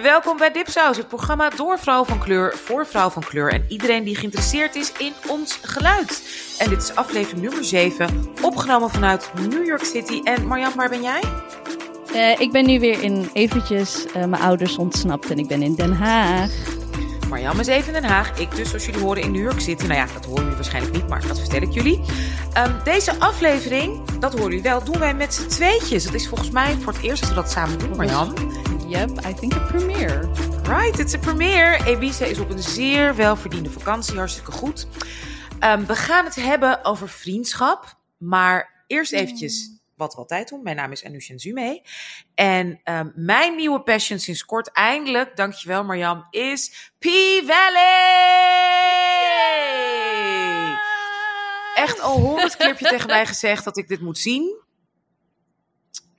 Welkom bij Dipsaus, het programma door vrouw van kleur voor vrouw van kleur en iedereen die geïnteresseerd is in ons geluid. En dit is aflevering nummer 7, opgenomen vanuit New York City. En Marjan, waar ben jij? Uh, ik ben nu weer in eventjes uh, mijn ouders ontsnapt en ik ben in Den Haag. Marjam is even in Den Haag. Ik dus, zoals jullie horen, in New York City. Nou ja, dat horen jullie waarschijnlijk niet, maar dat vertel ik jullie. Um, deze aflevering, dat horen jullie wel, doen wij met z'n tweetjes. Dat is volgens mij voor het eerst dat we dat samen doen, Marjam. Yep, I think a premiere. Right, it's a premiere. Ebice is op een zeer welverdiende vakantie, hartstikke goed. Um, we gaan het hebben over vriendschap, maar eerst eventjes wat we altijd doen. Mijn naam is Anusha Zume. En um, mijn nieuwe passion sinds kort, eindelijk, dankjewel Marjam, is P-Valley! Echt al honderd keer heb je tegen mij gezegd dat ik dit moet zien.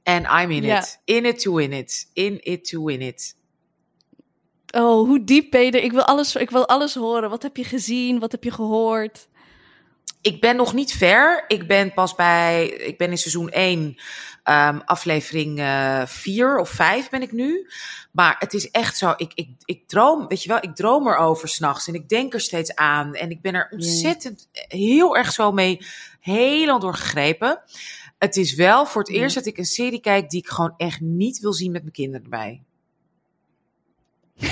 En I'm in Ja. it. In it to win it. In it to win it. Oh, hoe diep ben je er? Ik wil alles, ik wil alles horen. Wat heb je gezien? Wat heb je gehoord? Ik ben nog niet ver. Ik ben pas bij. Ik ben in seizoen 1, um, aflevering 4 uh, of 5 ben ik nu. Maar het is echt zo. Ik, ik, ik droom, weet je wel, ik droom erover s'nachts. En ik denk er steeds aan. En ik ben er ontzettend heel erg zo mee helemaal door gegrepen. Het is wel voor het eerst dat ik een serie kijk die ik gewoon echt niet wil zien met mijn kinderen erbij.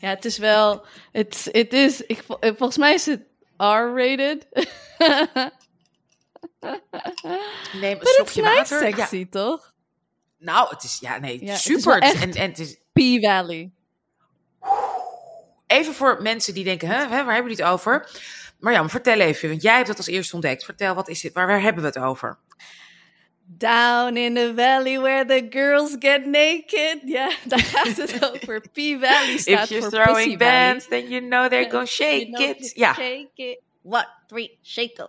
ja, het is wel. Het, het is. Ik, eh, volgens mij is het R-rated. Een Maar het is nice. Ja, sexy, toch? nou, het is ja, nee, Ja, super. Het is- en, en het is P-Valley. even voor mensen die denken, hè, hè, waar hebben we het over? Maar ja, vertel even, want jij hebt het als eerste ontdekt. Vertel, wat is dit? Waar, waar hebben we het over? Down in the valley where the girls get naked. Ja, daar gaat het over. P-Valley staat If you're voor throwing bands, then you know they're gonna shake You know, it. Ja, Shake it. One, three, shake it.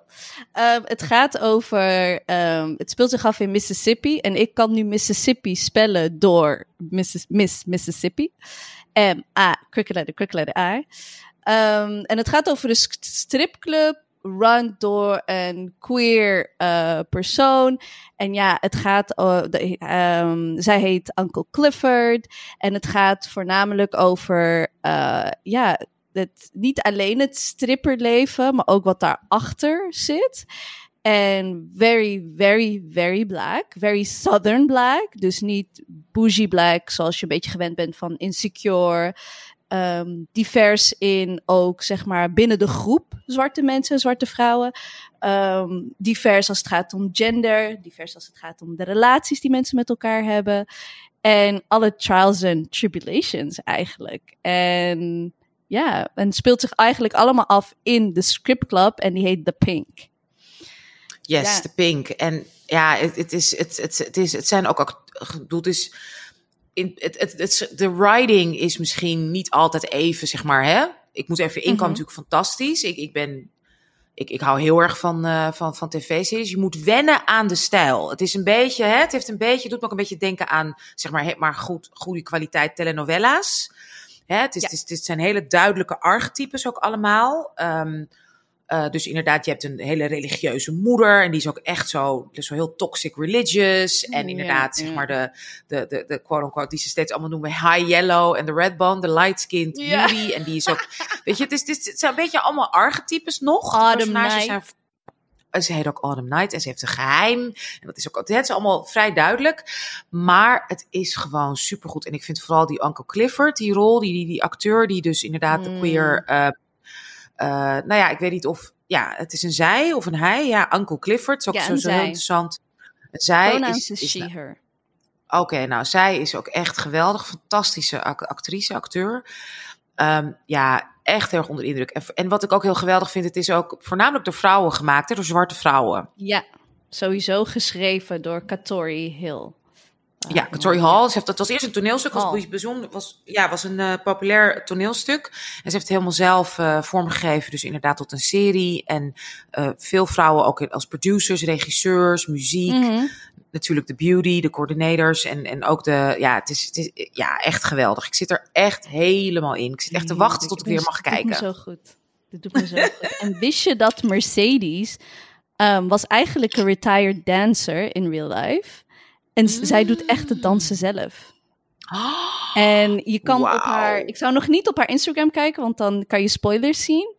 Ehm, het gaat over. ehm, het speelt zich af in Mississippi. En ik kan nu Mississippi spellen door Missis, Miss Mississippi. M-A, cricket letter, cricket letter I. Ehm, en het gaat over een st- stripclub. Run door een queer eh, persoon. En ja, het gaat. ehm, zij heet Uncle Clifford. En het gaat voornamelijk over. eh, ja, het, niet alleen het stripperleven, maar ook wat daarachter zit. En very, very, very black. Very southern black. Dus niet bougie black, zoals je een beetje gewend bent van Insecure. Ehm, divers in ook, zeg maar, binnen de groep zwarte mensen, zwarte vrouwen. Ehm, divers als het gaat om gender. Divers als het gaat om de relaties die mensen met elkaar hebben. En alle trials and tribulations eigenlijk. En ja, en speelt zich eigenlijk allemaal af in de script club en die heet The Pink. yes, Ja. de pink. En ja, het, het, is, het, het, het, is, het zijn ook, act- ik bedoel, het is, in, het, het, het, de writing is misschien niet altijd even, zeg maar, hè? Ik moet even inkomen, Mhm. natuurlijk fantastisch. Ik, ik ben, ik, ik hou heel erg van, eh, van, van tv-series. Je moet wennen aan de stijl. Het is een beetje, hè, het heeft een beetje, het doet me ook een beetje denken aan, zeg maar, maar goed, goede kwaliteit telenovelas. Hè, het, is, Ja. het, is, het zijn hele duidelijke archetypes ook allemaal. Ehm, eh, dus inderdaad, je hebt een hele religieuze moeder. En die is ook echt zo, dus zo heel toxic religious. En Ja, inderdaad, zeg ja. maar, de, de, de, de quote-unquote, die ze steeds allemaal noemen, high yellow en de red bone, de light-skinned Ja. beauty. En die is ook, weet je, het, is, het, is- het zijn een beetje allemaal archetypes nog. Autumn Night. zijn ze heet ook Autumn Night en ze heeft een geheim. En dat is ook, het is allemaal vrij duidelijk. Maar het is gewoon supergoed. En ik vind vooral die Uncle Clifford, die rol, die, die, die acteur, die dus inderdaad de Mm. queer. eh, eh, nou ja, ik weet niet of. Ja, het is een zij of een hij. Ja, Uncle Clifford is ook Ja, zo, heel interessant. Zij is. is she, her. Oké, nou, zij is ook echt geweldig. Fantastische ac- actrice, acteur. Ehm, ja, echt heel erg onder de indruk. En, en wat ik ook heel geweldig vind, het is ook voornamelijk door vrouwen gemaakt, hè, door zwarte vrouwen. Ja, sowieso geschreven door Katori Hill. Ja, Katori Hall. Ze heeft, dat was eerst een toneelstuk. Was, bijzonder, was, ja, was een eh, populair toneelstuk. En ze heeft het helemaal zelf eh, vormgegeven. Dus inderdaad tot een serie. En eh, veel vrouwen ook als producers, regisseurs, muziek. Mhm. Natuurlijk de beauty, de coördinators. En, en ook de... Ja, het is, het is ja, echt geweldig. Ik zit er echt helemaal in. Ik zit echt te wachten tot ik weer mag Dit doet me kijken. zo goed. Dit doet me zo goed. En wist je dat Mercedes ehm, was eigenlijk een retired dancer in real life? En zij doet echt het dansen zelf. En je kan op haar. Ik zou nog niet op haar Instagram kijken, want dan kan je spoilers zien.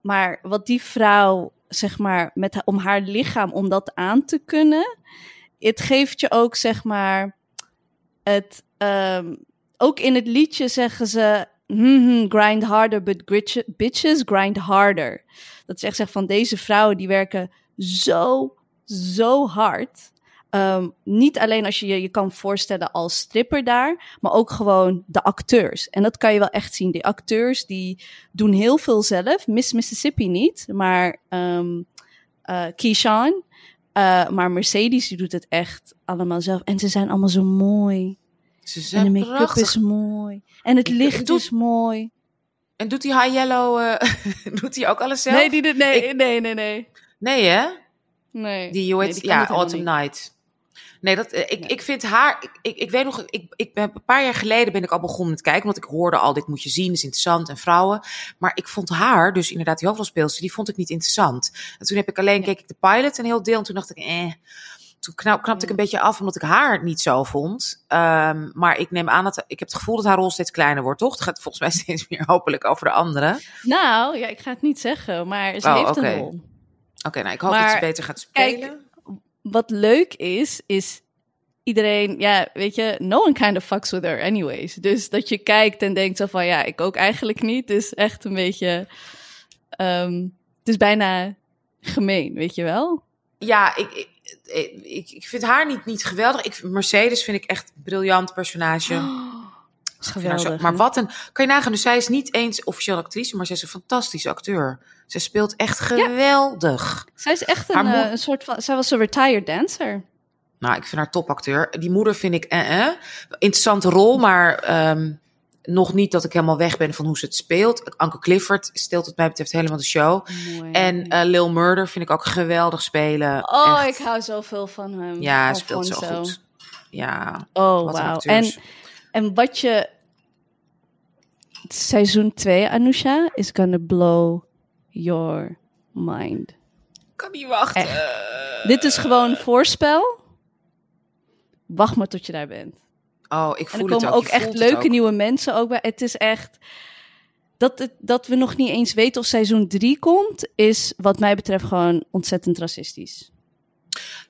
Maar wat die vrouw, zeg maar, met, om haar lichaam, om dat aan te kunnen. Het geeft je ook, zeg maar. Het, ehm, ook in het liedje zeggen ze. "Mhm, grind harder, but bitches grind harder. Dat zegt zeg van deze vrouwen die werken zo, zo hard. Ehm, niet alleen als je je je kan voorstellen als stripper daar, maar ook gewoon de acteurs. En dat kan je wel echt zien. Die acteurs die doen heel veel zelf. Miss Mississippi niet, maar ehm eh, Keyshawn. Eh, maar Mercedes die doet het echt allemaal zelf. En ze zijn allemaal zo mooi. Ze En zijn de make-up is mooi. En het licht doe- is mooi. En doet die High Yellow, eh, doet die ook alles zelf? Nee, die, nee, Ik- nee, nee, nee. Nee, hè? Nee. Die, hoe heet, Nee, ja, Autumn. Night. Nee, dat, eh, ik, ik vind haar. Ik, ik, weet nog, ik, ik ben een paar jaar geleden ben ik al begonnen met kijken, omdat ik hoorde al dit moet je zien, is interessant en vrouwen. Maar ik vond haar, dus inderdaad die hoofdrolspeelster, die vond ik niet interessant. En toen heb ik alleen keek ik de pilot een heel deel en toen dacht ik, eh. Toen knap, knapte ik een beetje af omdat ik haar niet zo vond. Ehm, maar ik neem aan dat ik heb het gevoel dat haar rol steeds kleiner wordt, toch? Het gaat volgens mij steeds meer hopelijk over de andere. Nou, ja, ik ga het niet zeggen, maar ze Oh, heeft een rol. Oké, nou ik hoop dat ze beter gaat kijk, spelen. Wat leuk is, is iedereen, ja, weet je, no one kind of fucks with her anyways. Dus dat je kijkt en denkt zo van, ja, ik ook eigenlijk niet, is echt een beetje, ehm, het is bijna gemeen, weet je wel? Ja, ik, ik, ik, ik vind haar niet, niet geweldig. Ik, Mercedes vind ik echt een briljant personage. Vind haar zo- Geweldig. maar wat een... Kan je nagaan, dus zij is niet eens officieel actrice, maar zij is een fantastische acteur. Zij speelt echt geweldig. Zij is echt een, eh, een soort van, zij was een retired dancer. Nou, ik vind haar topacteur. Die moeder vind ik eh, eh. interessante rol, maar ehm, nog niet dat ik helemaal weg ben van hoe ze het speelt. Anke Clifford steelt wat mij betreft helemaal de show. Mooi. En eh, Lil Murder vind ik ook geweldig spelen. oh, Echt. ik hou zoveel van hem. Ja, hij speelt zo goed. Ja, Oh, wauw. En, en wat je... Seizoen 2, Anusha, is gonna blow your mind. kan niet wachten. Dit is gewoon voorspel. Wacht maar tot je daar bent. Oh, ik En voel er het komen ook. echt leuke ook. nieuwe mensen ook bij. Het is echt... Dat, het, dat we nog niet eens weten of seizoen 3 komt, is wat mij betreft gewoon ontzettend racistisch.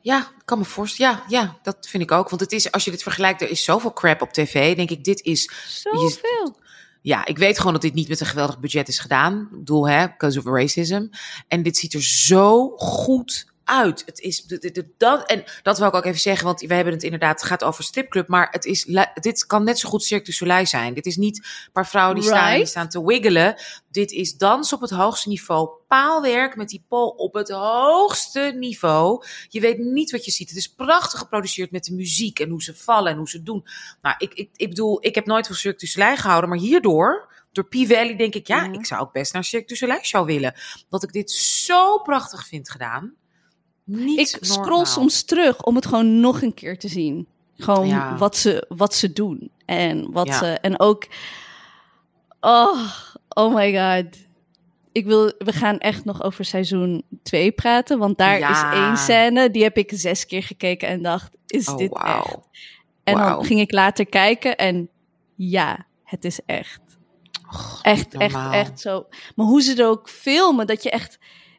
Ja, ik kan me voorstellen. Ja, ja, dat vind ik ook. Want het is, als je dit vergelijkt, er is zoveel crap op tv. Denk ik, dit is. Zoveel. Ja, ik weet gewoon dat dit niet met een geweldig budget is gedaan. Ik bedoel, hè, because of racism. En dit ziet er zo goed uit. Het is dat en dat wil ik ook even zeggen, want we hebben het inderdaad, het gaat over stripclub, maar het is, dit kan net zo goed Cirque du Soleil zijn. Dit is niet een paar vrouwen die staan, die staan te wiggelen. Dit is dans op het hoogste niveau, paalwerk met die pol op het hoogste niveau. Je weet niet wat je ziet. Het is prachtig geproduceerd met de muziek en hoe ze vallen en hoe ze doen. Nou, ik, ik, ik bedoel, ik heb nooit van Cirque du Soleil gehouden, maar hierdoor, door P-Valley, denk ik, ja, Ja. ik zou ook best naar Cirque du Soleil show willen. Dat ik dit zo prachtig vind gedaan. Niet Ik scroll normaal. soms terug om het gewoon nog een keer te zien. Gewoon Ja. wat, ze, wat ze doen. En wat Ja. ze. En ook. Oh, oh my god. Ik wil, we gaan echt nog over seizoen 2 praten. Want daar Ja. is één scène. Die heb ik zes keer gekeken en dacht: is Oh, dit echt? En dan ging ik later kijken en ja, het is echt. Och, Echt, echt, echt zo. Maar hoe ze er ook filmen, dat je echt...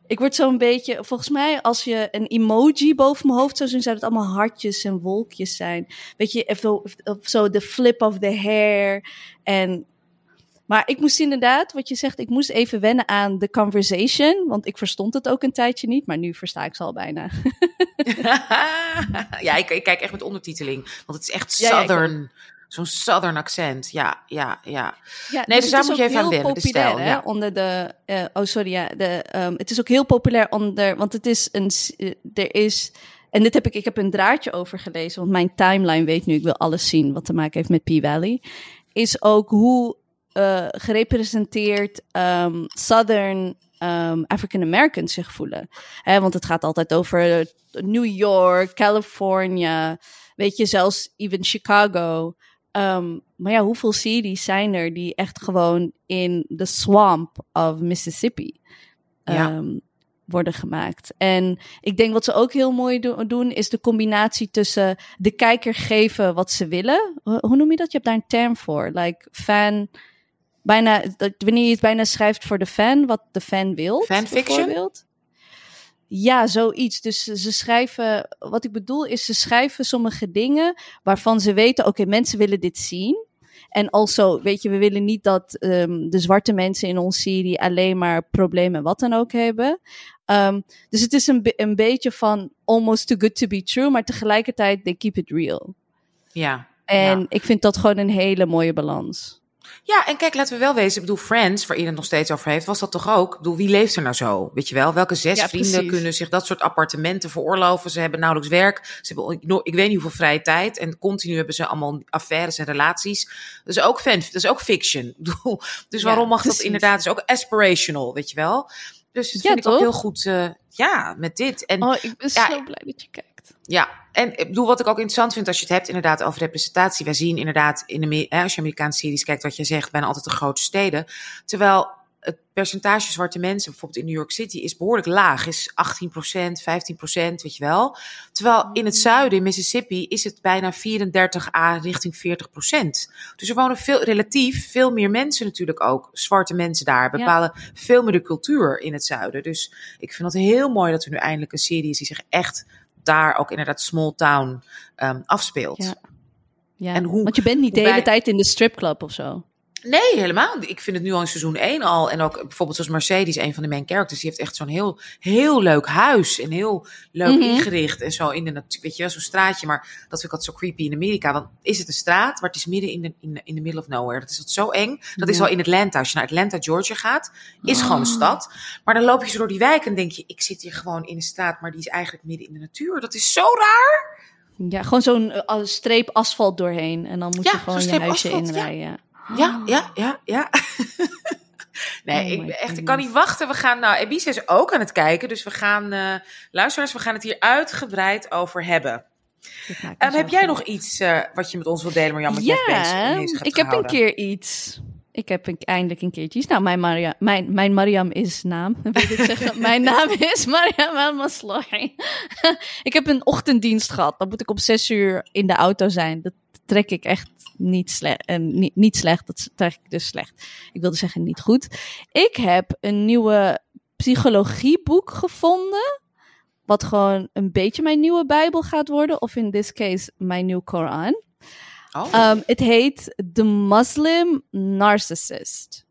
Ik word zo'n beetje... Volgens mij, als je een emoji boven mijn hoofd zou zien... zou het allemaal hartjes en wolkjes zijn. Weet je, zo de flip of the hair. En... Maar ik moest inderdaad, wat je zegt... Ik moest even wennen aan de conversation. Want ik verstond het ook een tijdje niet. Maar nu versta ik ze al bijna. ja, ik, ik kijk echt met ondertiteling. Want het is echt Ja, ja, ik southern. Zo'n southern accent. Ja, ja, ja. Ja, Nee, dus daar het moet je even aan wennen, de populair, stijl, hè, ja. onder de... eh, oh, sorry, ja. De, ehm, het is ook heel populair onder... Want het is een... eh, Er is... En dit heb ik... Ik heb een draadje over gelezen. Want mijn timeline weet nu... Ik wil alles zien wat te maken heeft met P-Valley. Is ook hoe eh, gerepresenteerd ehm, Southern ehm, African Americans zich voelen. Want het gaat altijd over New York, California... Weet je, zelfs even Chicago... Ehm, maar ja, hoeveel series zijn er die echt gewoon in de swamp of Mississippi Ja. ehm, worden gemaakt. En ik denk wat ze ook heel mooi doen, is de combinatie tussen de kijker geven wat ze willen. Hoe noem je dat? Je hebt daar een term voor. Like fan. Bijna, wanneer je het bijna schrijft voor de fan, wat de fan wil. Fanfiction? Ja, zoiets. Dus ze schrijven, wat ik bedoel is, ze schrijven sommige dingen waarvan ze weten, oké, mensen willen dit zien. En also, weet je, we willen niet dat um, de zwarte mensen in onze serie alleen maar problemen wat dan ook hebben. Um, dus het is een, een beetje van almost too good to be true, maar tegelijkertijd they keep it real. Ja. En ik vind dat gewoon een hele mooie balans. Ja, en kijk, laten we wel wezen. Ik bedoel, Friends, waar iedereen het nog steeds over heeft, was dat toch ook? Ik bedoel, wie leeft er nou zo? Weet je wel? Welke zes vrienden kunnen zich dat soort appartementen veroorloven? Ze hebben nauwelijks werk. Ze hebben, ik, ik weet niet hoeveel vrije tijd. En continu hebben ze allemaal affaires en relaties. Dat is ook fan, dat is ook fiction. Ik bedoel, dus waarom mag dat inderdaad? Dat is ook aspirational, weet je wel? Dus dat vind ik ook heel goed. Uh, ja, met dit. En, oh, ik ben zo blij dat je kijkt. Ja, en ik bedoel, wat ik ook interessant vind als je het hebt inderdaad over representatie. Wij zien inderdaad, in de, als je Amerikaanse series kijkt, wat je zegt, bijna altijd de grote steden. Terwijl het percentage zwarte mensen, bijvoorbeeld in New York City, is behoorlijk laag. Is 18% 15% weet je wel. Terwijl in het zuiden, in Mississippi, is het bijna 34 a richting 40% Dus er wonen veel, relatief veel meer mensen natuurlijk ook. Zwarte mensen daar bepalen veel meer de cultuur in het zuiden. Dus ik vind het heel mooi dat er nu eindelijk een serie is die zich echt daar ook inderdaad small town um, afspeelt. Ja. ja. En hoe, Want je bent niet de hele tijd in de stripclub of zo. Nee, helemaal. Ik vind het nu al in seizoen 1 al. En ook bijvoorbeeld zoals Mercedes, een van de main characters. Die heeft echt zo'n heel, heel leuk huis. En heel leuk mhm. ingericht. En zo in de natuur. Weet je wel, zo'n straatje. Maar dat vind ik altijd zo creepy in Amerika. Want is het een straat, maar het is midden in de, in de, in middle of nowhere. Dat is wat zo eng. Dat is al in Atlanta. Als je naar Atlanta, Georgia gaat, is gewoon een ah. stad. Maar dan loop je zo door die wijk en denk je, ik zit hier gewoon in een straat. Maar die is eigenlijk midden in de natuur. Dat is zo raar. Ja, gewoon zo'n uh, streep asfalt doorheen. En dan moet je gewoon je huisje inrijden. Ja. Ja, ja, ja, ja. nee, oh ik, echt, ik kan niet wachten. We gaan, nou, Ebise is ook aan het kijken. Dus we gaan, uh, luisteraars, we gaan het hier uitgebreid over hebben. Um, heb jij nog iets uh, wat je met ons wilt delen, Marjan? Ja, ik heb een keer iets. Ik heb een, eindelijk een keertje Nou, mijn, Maria, mijn, mijn Mariam is naam. Wil ik zeggen? mijn naam is Mariam El ik heb een ochtenddienst gehad. Dan moet ik op zes uur in de auto zijn. Dat trek ik echt niet, slecht, uh, niet, niet slecht. Dat trek ik dus slecht. Ik wilde zeggen niet goed. Ik heb een nieuwe psychologieboek gevonden. Wat gewoon een beetje mijn nieuwe Bijbel gaat worden. Of in this case, mijn nieuwe Koran. Oh. Um, het heet The Muslim Narcissist.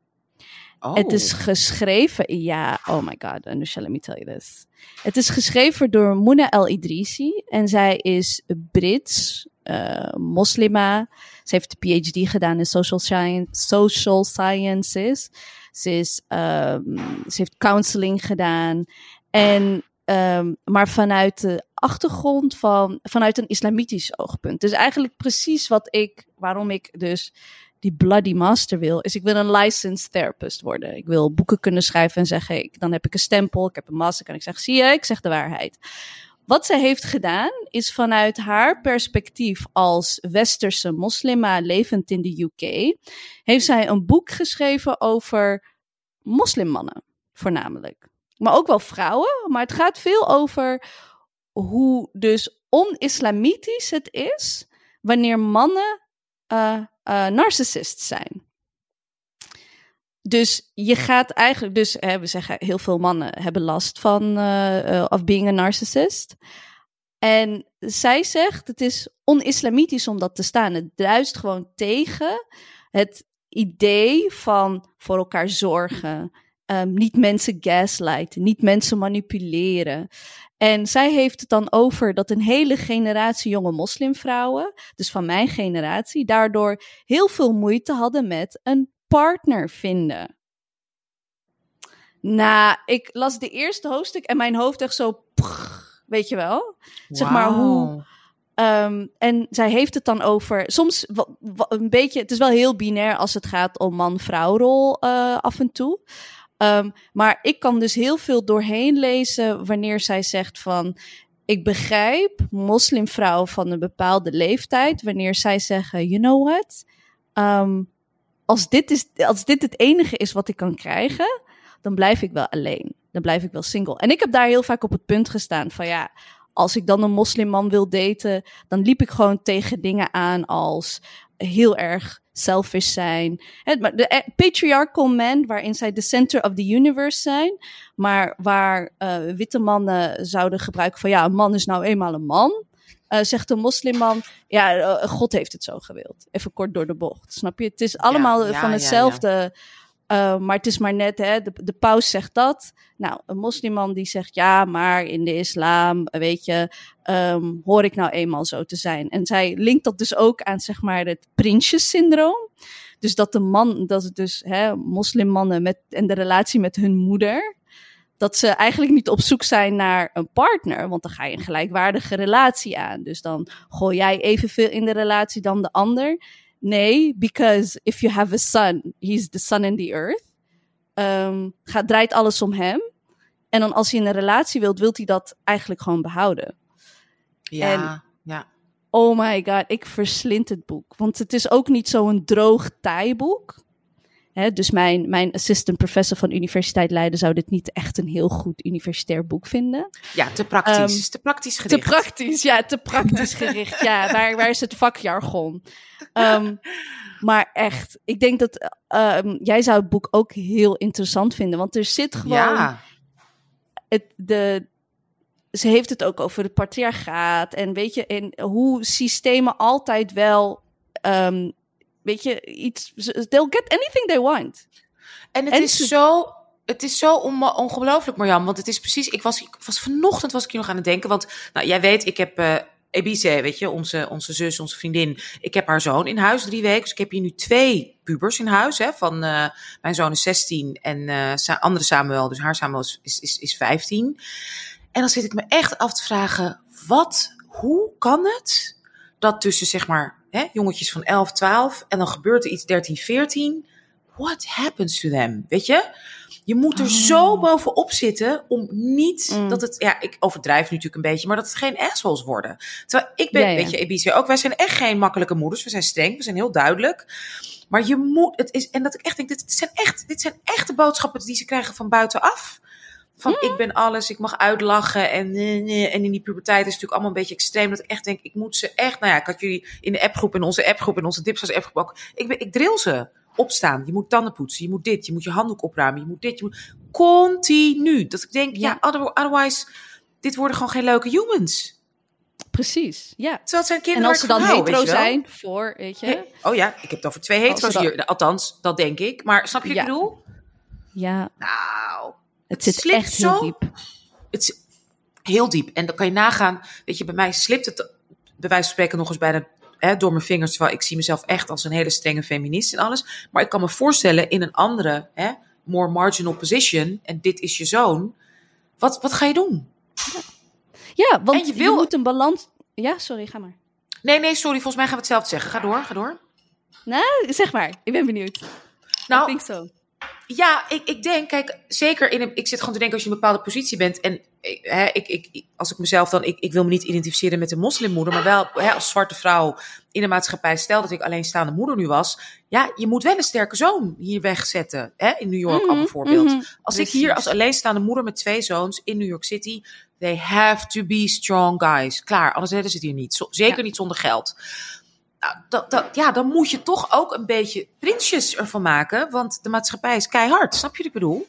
Oh. Het is geschreven, ja, oh my god, Anusha, let me tell you this. Het is geschreven door Muna El Idrisi en zij is Brits, uh, moslima. Ze heeft een PhD gedaan in social, science, social sciences. Um, ze heeft counseling gedaan. En, um, maar vanuit de achtergrond van, vanuit een islamitisch oogpunt. Dus eigenlijk precies wat ik, waarom ik dus die bloody master wil, is ik wil een licensed therapist worden. Ik wil boeken kunnen schrijven en zeggen, ik, dan heb ik een stempel, ik heb een master, kan ik zeggen, zie je, ik zeg de waarheid. Wat ze heeft gedaan, is vanuit haar perspectief als westerse moslima levend in de UK, heeft zij een boek geschreven over moslimmannen, voornamelijk. Maar ook wel vrouwen, maar het gaat veel over hoe dus on-islamitisch het is wanneer mannen uh, zijn. Dus je gaat eigenlijk, dus hè, we zeggen heel veel mannen hebben last van uh, of being a narcissist. En zij zegt het is on-islamitisch om dat te staan. Het druist gewoon tegen het idee van voor elkaar zorgen. Um, niet mensen gaslighten, niet mensen manipuleren. En zij heeft het dan over dat een hele generatie jonge moslimvrouwen, dus van mijn generatie, daardoor heel veel moeite hadden met een partner vinden. Nou, ik las de eerste hoofdstuk en mijn hoofd echt zo, weet je wel? Zeg maar hoe. Um, en zij heeft het dan over, soms een beetje, het is wel heel binair als het gaat om man-vrouw rol uh, af en toe. Um, maar ik kan dus heel veel doorheen lezen wanneer zij zegt van. Ik begrijp moslimvrouwen van een bepaalde leeftijd wanneer zij zeggen: You know what? Als, dit is, als dit het enige is wat ik kan krijgen, dan blijf ik wel alleen. dan blijf ik wel single. En ik heb daar heel vaak op het punt gestaan van ja, als ik dan een moslimman wil daten, dan liep ik gewoon tegen dingen aan als heel erg selfish zijn. De eh, patriarchal men, waarin zij de center of the universe zijn, maar waar uh, witte mannen zouden gebruiken van ja, een man is nou eenmaal een man. Uh, zegt een moslimman, ja, uh, God heeft het zo gewild. Even kort door de bocht, snap je? Het is allemaal ja, ja, van hetzelfde. Ja, uh, maar het is maar net, hè, de, de paus zegt dat. Nou, een moslimman die zegt ja, maar in de islam, weet je, um, hoor ik nou eenmaal zo te zijn. En zij linkt dat dus ook aan, zeg maar, het prinsjessyndroom. Dus dat de man, dat het dus hè, moslimmannen met, en de relatie met hun moeder, dat ze eigenlijk niet op zoek zijn naar een partner, want dan ga je een gelijkwaardige relatie aan. Dus dan gooi jij evenveel in de relatie dan de ander. Nee, because if you have a son, he's the sun and the earth. Um, gaat, draait alles om hem. En dan als hij een relatie wilt, wilt hij dat eigenlijk gewoon behouden. Ja, en, ja. Oh my god, ik verslind het boek. Want het is ook niet zo'n droog taaiboek. Hè, dus mijn, mijn assistant professor van Universiteit Leiden zou dit niet echt een heel goed universitair boek vinden. Ja, te praktisch. Um, te praktisch gericht. Te praktisch, ja, te praktisch gericht. ja, waar, waar is het vakjargon? Um, maar echt, ik denk dat um, jij zou het boek ook heel interessant vinden. Want er zit gewoon. Ja. Het, de, ze heeft het ook over het patriarchaat. En weet je, en hoe systemen altijd wel um, weet je, iets. They'll get anything they want. En het is zo. Het is zo ongelooflijk, Marjan. Want het is precies. Ik was, ik was vanochtend was ik hier nog aan het denken. Want nou, jij weet, ik heb. Uh, Ebice, weet je, onze, onze zus, onze vriendin. Ik heb haar zoon in huis drie weken. Dus ik heb hier nu twee pubers in huis. Hè, van, uh, mijn zoon is 16 en uh, andere Samuel, dus haar Samuel is, is, is 15. En dan zit ik me echt af te vragen, wat, hoe kan het dat tussen zeg maar hè, jongetjes van 11, 12 en dan gebeurt er iets 13, 14. What happens to them? Weet je? Je moet er oh. zo bovenop zitten om niet mm. dat het, ja, ik overdrijf natuurlijk een beetje, maar dat het geen assholes worden. Terwijl ik ben, ja, ja. weet je, Ebice ook, wij zijn echt geen makkelijke moeders. We zijn streng, we zijn heel duidelijk. Maar je moet, het is, en dat ik echt denk, dit zijn echt, dit zijn echte boodschappen die ze krijgen van buitenaf. Van ik ben alles, ik mag uitlachen. En, en in die puberteit is het natuurlijk allemaal een beetje extreem. Dat ik echt denk, ik moet ze echt. Nou ja, ik had jullie in de appgroep, in onze appgroep, in onze Dipsas appgroep ook. Ik, ben, ik drill ze. Opstaan. Je moet tanden poetsen. Je moet dit. Je moet je handdoek opruimen. Je moet dit. Je moet continu. Dat ik denk, ja, ja otherwise, dit worden gewoon geen leuke humans. Precies, ja. Terwijl zijn kinderen En als ze dan hetero zijn voor, weet je. oh ja, ik heb het over twee hetero's dan... hier. Althans, dat denk ik. Maar snap je wat ik bedoel? Ja. Nou, het zit echt heel zo, diep. Het is heel diep. En dan kan je nagaan, weet je, bij mij slipt het bij wijze van spreken nog eens bijna hè, door mijn vingers. Terwijl ik zie mezelf echt als een hele strenge feminist en alles. Maar ik kan me voorstellen in een andere, hè, more marginal position. En dit is je zoon. Wat, wat ga je doen? Ja, ja want je, wil... je moet een balans... Ja, sorry, ga maar. Nee, nee, sorry. Volgens mij gaan we hetzelfde zeggen. Ga door, ga door. Nou, zeg maar. Ik ben benieuwd. Nou, ik denk zo. Ja, ik, ik denk, kijk, zeker in een. Ik zit gewoon te denken als je in een bepaalde positie bent. En hè, ik, ik, als ik mezelf dan. Ik, ik wil me niet identificeren met een moslimmoeder. Maar wel hè, als zwarte vrouw in de maatschappij. Stel dat ik alleenstaande moeder nu was. Ja, je moet wel een sterke zoon hier wegzetten. Hè, in New York mm al bijvoorbeeld. Mm -hmm, als precies. ik hier als alleenstaande moeder met twee zoons in New York City. They have to be strong guys. Klaar, anders redden ze het hier niet. Zeker ja. niet zonder geld nou, ja, dan moet je toch ook een beetje prinsjes ervan maken. Want de maatschappij is keihard. Snap je wat ik bedoel?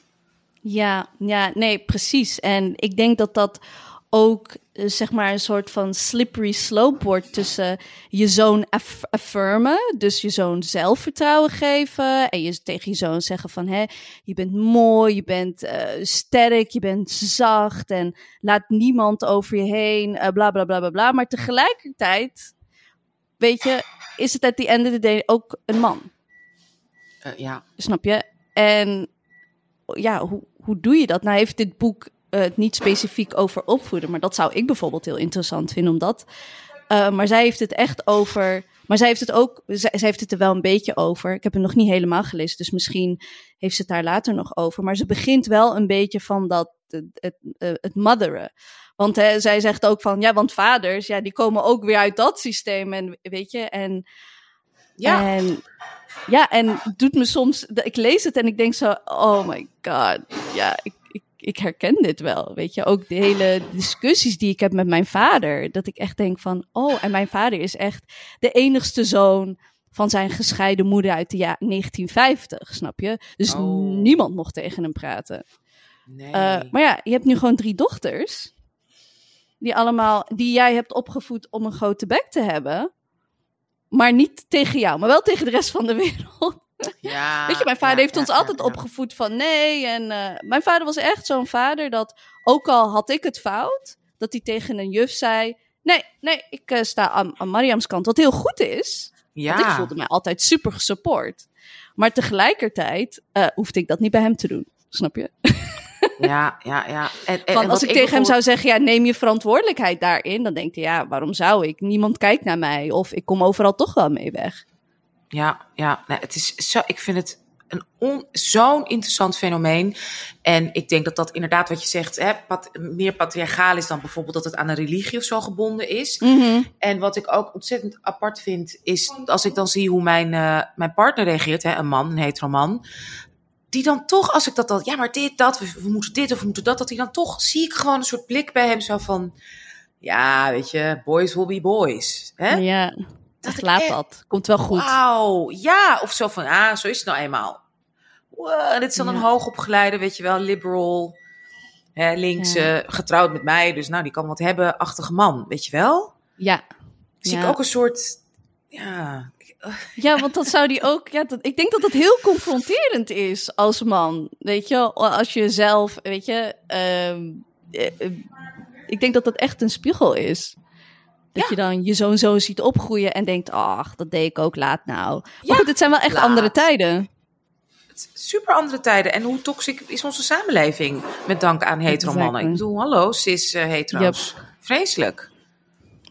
Ja, ja, nee, precies. En ik denk dat dat ook zeg maar een soort van slippery slope wordt tussen je zoon aff affirmen, dus je zoon zelfvertrouwen geven en je tegen je zoon zeggen van hé, je bent mooi, je bent uh, sterk, je bent zacht en laat niemand over je heen, uh, bla bla bla bla bla. Maar tegelijkertijd weet je, is het at the end of the day ook een man. Uh, ja. Snap je? En ja, hoe, hoe doe je dat? Nou heeft dit boek uh, het niet specifiek over opvoeden, maar dat zou ik bijvoorbeeld heel interessant vinden, omdat... Uh, maar zij heeft het echt over. Maar zij heeft het ook. Zij, zij, heeft het er wel een beetje over. Ik heb het nog niet helemaal gelezen, dus misschien heeft ze het daar later nog over. Maar ze begint wel een beetje van dat. Het, het, het motheren. Want hè, zij zegt ook van, ja, want vaders, ja, die komen ook weer uit dat systeem. En weet je, en ja. En, ja, en doet me soms, ik lees het en ik denk zo, oh my god, ja, ik, ik ik herken dit wel. Weet je, ook de hele discussies die ik heb met mijn vader. Dat ik echt denk van, oh, en mijn vader is echt de enigste zoon van zijn gescheiden moeder uit de jaren 1950, snap je? Dus Oh. niemand mocht tegen hem praten. Nee. Eh, maar ja, je hebt nu gewoon drie dochters. Die allemaal, die jij hebt opgevoed om een grote bek te hebben. Maar niet tegen jou, maar wel tegen de rest van de wereld. ja, Weet je, mijn vader ja, heeft ja, ons altijd opgevoed van nee. En eh, mijn vader was echt zo'n vader dat, ook al had ik het fout, dat hij tegen een juf zei: Nee, nee, ik eh, sta aan, aan Mariams kant. Wat heel goed is, Ja. want ik voelde mij altijd super gesupport. Maar tegelijkertijd eh, hoefde ik dat niet bij hem te doen. Snap je? Ja, ja, ja. En, en, Van, en als ik tegen hem zou zeggen, ja, neem je verantwoordelijkheid daarin, dan denkt hij, ja, waarom zou ik? Niemand kijkt naar mij of ik kom overal toch wel mee weg. Ja, ja. Nee, het is zo, ik vind het een on- zo'n interessant fenomeen. En ik denk dat dat inderdaad wat je zegt, hè, pat- meer patriarchaal is dan bijvoorbeeld dat het aan een religie of zo gebonden is. En wat ik ook ontzettend apart vind, is als ik dan zie hoe mijn, eh, mijn partner reageert, hè, een man, een hetero man. Die dan toch, als ik dat dan, ja, maar dit, dat, we, we moeten dit of we moeten dat, dat hij dan toch, zie ik gewoon een soort blik bij hem zo van, ja, weet je, boys will be boys. Hè? Ja, Dat laat echt- dat. Komt wel goed. Wauw, ja, of zo van, ah, zo is het nou eenmaal. Wow, dit is dan Ja. een hoogopgeleide, weet je wel, liberal, hè, links, Ja. getrouwd met mij, dus nou, die kan wat hebben, achtige man, weet je wel? Ja. Zie Ja. ik ook een soort, ja, Ja, want dat zou die ook. Ja, dat, ik denk dat dat heel confronterend is als man. Weet je, als je zelf, weet je. ehm, eh, eh, ik denk dat dat echt een spiegel is. Dat Ja. je dan je zoon zo ziet opgroeien en denkt: ach, dat deed ik ook laat nou. Maar Ja, goed, het zijn wel echt laat. andere tijden. super andere tijden. En hoe toxic is onze samenleving met dank aan hetero mannen? Exactly. Ik bedoel, hallo, cis eh hetero's. Vreselijk.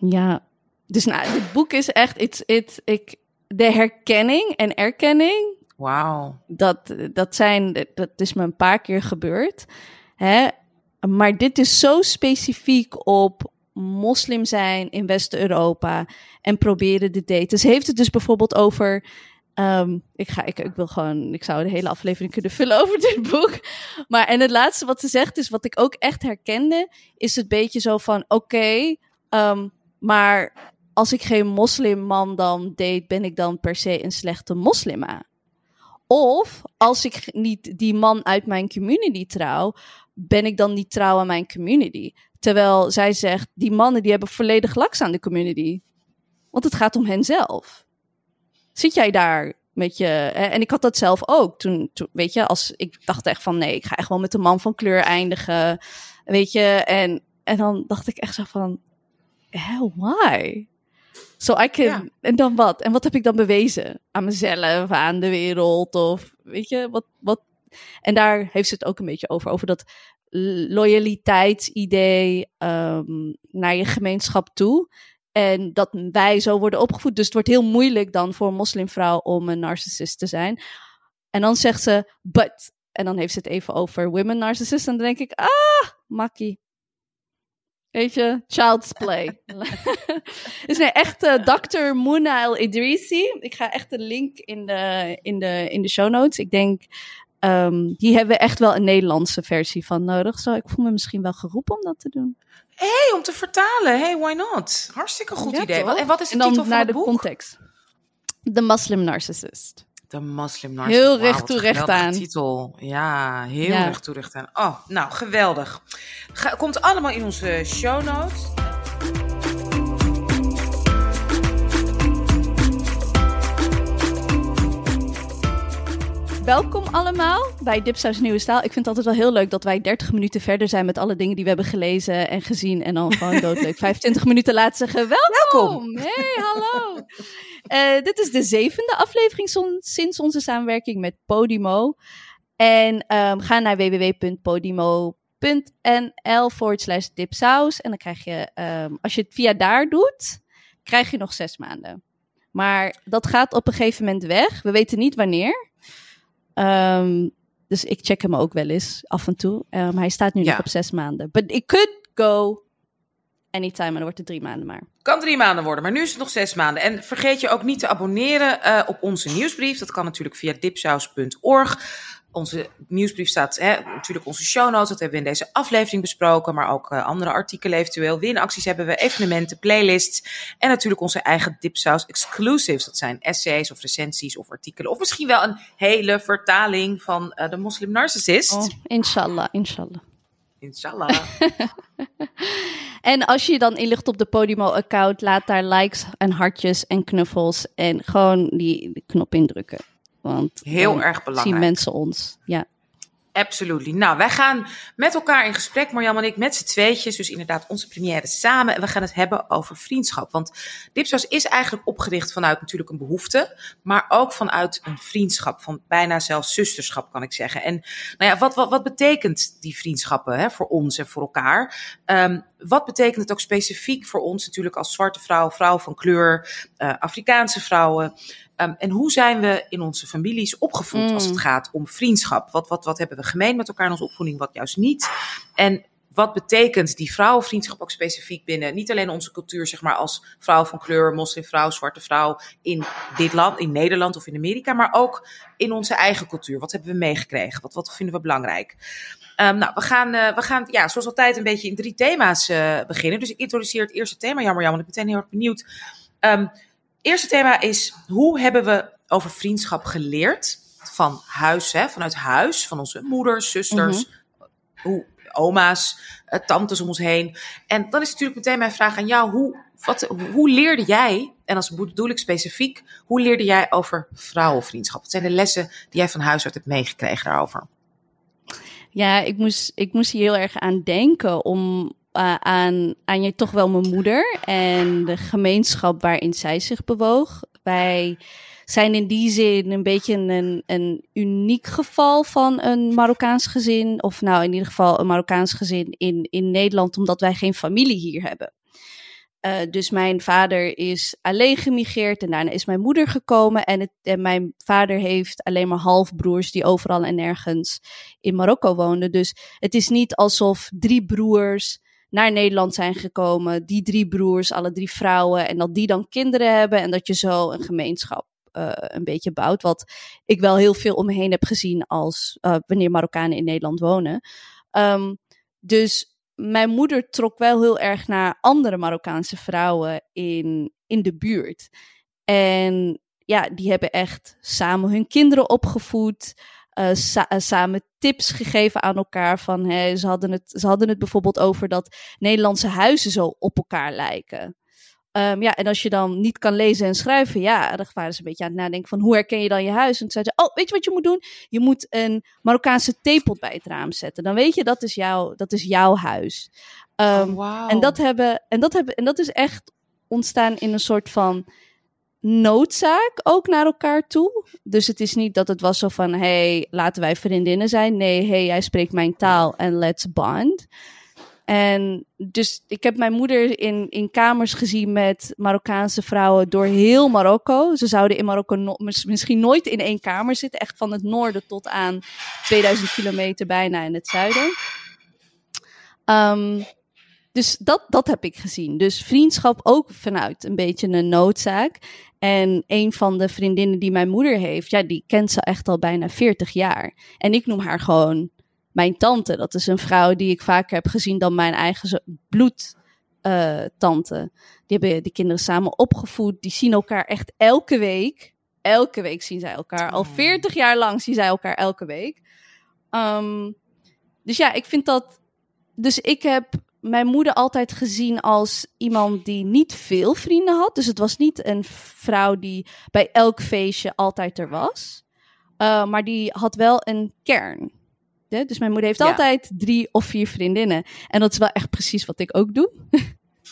Ja. Dus nou, dit boek is echt. It's, it, ik, de herkenning en erkenning Wauw. dat, dat, zijn, dat is me een paar keer gebeurd. Hè? Maar dit is zo specifiek op moslim zijn in West-Europa en proberen de daten. Ze heeft het dus bijvoorbeeld over. ehm, ik, ga, ik, ik wil gewoon, ik zou de hele aflevering kunnen vullen over dit boek. Maar en het laatste wat ze zegt is, wat ik ook echt herkende, is het beetje zo van: oké, ehm, maar als ik geen moslimman dan date, ben ik dan per se een slechte moslima? Of als ik niet die man uit mijn community trouw, ben ik dan niet trouw aan mijn community? Terwijl zij zegt, die mannen die hebben volledig laks aan de community. Want het gaat om henzelf. Zit jij daar met je... hè, En ik had dat zelf ook. Toen, toen, weet je, als ik dacht echt van... Nee, ik ga echt wel met een man van kleur eindigen. Weet je, en, en dan dacht ik echt zo van... Hell, why? So I can... Ja. En dan wat? En wat heb ik dan bewezen? Aan mezelf, aan de wereld? Of weet je, wat... wat en daar heeft ze het ook een beetje over. Over dat loyaliteitsidee ehm, naar je gemeenschap toe. En dat wij zo worden opgevoed. Dus het wordt heel moeilijk dan voor een moslimvrouw om een narcissist te zijn. En dan zegt ze, but. En dan heeft ze het even over women narcissists. En dan denk ik, ah, makkie. Weet je, child's play. dus nee, echt eh, Dr. Mouna El Idrisi. Ik ga echt de link in de, in de, in de show notes. Ik denk, ehm, die hebben we echt wel een Nederlandse versie van nodig. Zo, ik voel me misschien wel geroepen om dat te doen. hey, om te vertalen. Hey, why not? Hartstikke goed Ja, idee. toch? Wat- En wat is de En dan titel van naar het de boek? context. The Muslim Narcissist. De Muslim. Heel recht toe, recht aan. titel. Ja, heel Ja. recht toe, recht aan. Oh, nou, geweldig. Komt allemaal in onze show notes. Welkom allemaal bij Dipsaus Nieuwe Staal. Ik vind het altijd wel heel leuk dat wij 30 minuten verder zijn met alle dingen die we hebben gelezen en gezien. En dan gewoon doodleuk 25 minuten laten zeggen, welkom! Welkom. Hey, hallo! Eh, dit is de zevende aflevering sinds onze samenwerking met Podimo. En ehm, ga naar www.podimo.nl forward slash dipsaus. En dan krijg je, ehm, als je het via daar doet, krijg je nog zes maanden. Maar dat gaat op een gegeven moment weg. We weten niet wanneer. Ehm, dus ik check hem ook wel eens af en toe. Hij staat nu Ja. nog op zes maanden. But it could go anytime en dan wordt het drie maanden maar. Kan drie maanden worden, maar nu is het nog zes maanden. En vergeet je ook niet te abonneren eh, op onze nieuwsbrief. Dat kan natuurlijk via dipsaus.org. onze nieuwsbrief staat hè, natuurlijk onze show notes. Dat hebben we in deze aflevering besproken. Maar ook uh, andere artikelen eventueel. Winacties hebben we, evenementen, playlists. En natuurlijk onze eigen Dipsaus exclusives. Dat zijn essays of recensies of artikelen. Of misschien wel een hele vertaling van uh, de Moslim Narcissist. Oh, inshallah, inshallah. Inshallah. en als je dan inlicht op de Podimo-account, laat daar likes en hartjes en knuffels en gewoon die knop indrukken. Want heel erg belangrijk. Zien mensen ons. Ja. Absolutely. Nou, wij gaan met elkaar in gesprek, Marjam en ik, met z'n tweetjes. Dus inderdaad onze première samen. En we gaan het hebben over vriendschap. Want Dipsaus is eigenlijk opgericht vanuit natuurlijk een behoefte. Maar ook vanuit een vriendschap. Van bijna zelfs zusterschap, kan ik zeggen. En nou ja, wat, wat, wat betekent die vriendschappen hè, voor ons en voor elkaar? Um, wat betekent het ook specifiek voor ons natuurlijk als zwarte vrouw, vrouw van kleur, uh, Afrikaanse vrouwen? Um, en hoe zijn we in onze families opgevoed als het mm. gaat om vriendschap? Wat, wat, wat hebben we gemeen met elkaar in onze opvoeding, wat juist niet? En wat betekent die vrouwenvriendschap ook specifiek binnen niet alleen onze cultuur, zeg maar als vrouw van kleur, moslimvrouw, zwarte vrouw in dit land, in Nederland of in Amerika, maar ook in onze eigen cultuur. Wat hebben we meegekregen? Wat, wat vinden we belangrijk? Um, nou, we gaan, uh, we gaan ja, zoals altijd een beetje in drie thema's uh, beginnen. Dus ik introduceer het eerste thema, jammer, jammer. Ik ben meteen heel erg benieuwd. Um, eerste thema is, hoe hebben we over vriendschap geleerd? Van huis, hè, vanuit huis, van onze moeders, zusters, mm -hmm. hoe, oma's, uh, tantes om ons heen. En dan is natuurlijk meteen mijn vraag aan jou, hoe, wat, hoe leerde jij, en als bedoel ik specifiek, hoe leerde jij over vrouwenvriendschap? Wat zijn de lessen die jij van huis uit hebt meegekregen daarover? Ja, ik moest, ik moest hier heel erg aan denken om aan, aan je toch wel mijn moeder en de gemeenschap waarin zij zich bewoog. Wij zijn in die zin een beetje een, een uniek geval van een Marokkaans gezin. Of nou, in ieder geval een Marokkaans gezin in, in Nederland, omdat wij geen familie hier hebben. Uh, dus mijn vader is alleen gemigreerd en daarna is mijn moeder gekomen. En, het, en mijn vader heeft alleen maar halfbroers die overal en nergens in Marokko woonden. Dus het is niet alsof drie broers naar Nederland zijn gekomen. Die drie broers, alle drie vrouwen. En dat die dan kinderen hebben. En dat je zo een gemeenschap uh, een beetje bouwt. Wat ik wel heel veel om me heen heb gezien als uh, wanneer Marokkanen in Nederland wonen. Um, dus mijn moeder trok wel heel erg naar andere Marokkaanse vrouwen in, in de buurt. En ja, die hebben echt samen hun kinderen opgevoed. Uh, sa samen tips gegeven aan elkaar. Van, hè, ze, hadden het, ze hadden het bijvoorbeeld over dat Nederlandse huizen zo op elkaar lijken. Um, ja, en als je dan niet kan lezen en schrijven, ja, dan waren ze een beetje aan het nadenken van hoe herken je dan je huis? En toen zeiden ze, oh, weet je wat je moet doen? Je moet een Marokkaanse theepot bij het raam zetten. Dan weet je, dat is, jouw, dat is jouw huis. Um, oh, wow. en, dat hebben, en, dat hebben, en dat is echt ontstaan in een soort van noodzaak ook naar elkaar toe. Dus het is niet dat het was zo van, hey, laten wij vriendinnen zijn. Nee, hey, jij spreekt mijn taal en let's bond. En dus ik heb mijn moeder in, in kamers gezien met Marokkaanse vrouwen door heel Marokko. Ze zouden in Marokko misschien nooit in één kamer zitten. Echt van het noorden tot aan 2000 kilometer bijna in het zuiden. Um, dus dat, dat heb ik gezien. Dus vriendschap ook vanuit een beetje een noodzaak. En een van de vriendinnen die mijn moeder heeft, ja, die kent ze echt al bijna 40 jaar. En ik noem haar gewoon mijn tante. Dat is een vrouw die ik vaker heb gezien dan mijn eigen bloedtante. Uh, die hebben de kinderen samen opgevoed. Die zien elkaar echt elke week. Elke week zien zij elkaar. Al 40 jaar lang zien zij elkaar elke week. Um, dus ja, ik vind dat. Dus ik heb mijn moeder altijd gezien als iemand die niet veel vrienden had. Dus het was niet een vrouw die bij elk feestje altijd er was. Uh, maar die had wel een kern. Dus mijn moeder heeft ja. altijd drie of vier vriendinnen. En dat is wel echt precies wat ik ook doe.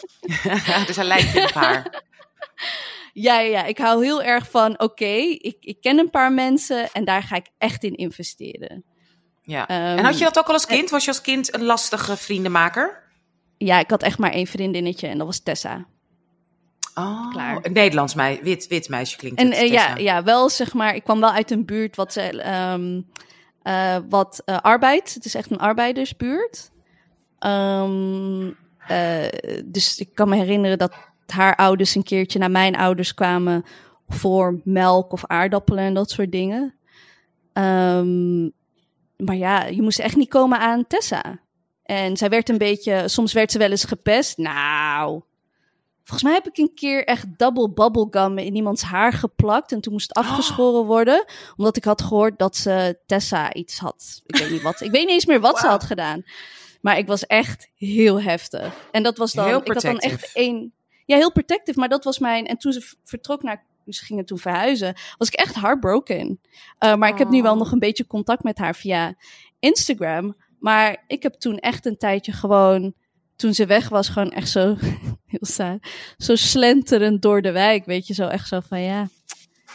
dus hij lijkt op haar. Ja, ja, ik hou heel erg van, oké, okay, ik, ik ken een paar mensen en daar ga ik echt in investeren. Ja. Um, en had je dat ook al als kind? Was je als kind een lastige vriendenmaker? Ja, ik had echt maar één vriendinnetje en dat was Tessa. Oh, Klaar. een Nederlands meisje, wit, wit meisje klinkt en, uh, ja, ja, wel zeg maar, ik kwam wel uit een buurt wat ze, um, uh, wat uh, arbeid. Het is echt een arbeidersbuurt. Um, uh, dus ik kan me herinneren dat haar ouders een keertje naar mijn ouders kwamen voor melk of aardappelen en dat soort dingen. Um, maar ja, je moest echt niet komen aan Tessa. En zij werd een beetje, soms werd ze wel eens gepest. Nou, volgens mij heb ik een keer echt double bubblegum in iemands haar geplakt. En toen moest het afgeschoren worden. Omdat ik had gehoord dat ze Tessa iets had. Ik weet niet wat. Ik weet niet eens meer wat ze had gedaan. Maar ik was echt heel heftig. En dat was dan, Heel ik had dan echt één, ja, heel protective. Maar dat was mijn, en toen ze vertrok naar, ze gingen toen verhuizen, was ik echt heartbroken. Uh, maar ik heb nu wel Oh. nog een beetje contact met haar via Instagram. Maar ik heb toen echt een tijdje gewoon, toen ze weg was, gewoon echt zo, heel saai, zo slenterend door de wijk. Weet je, zo echt zo van ja,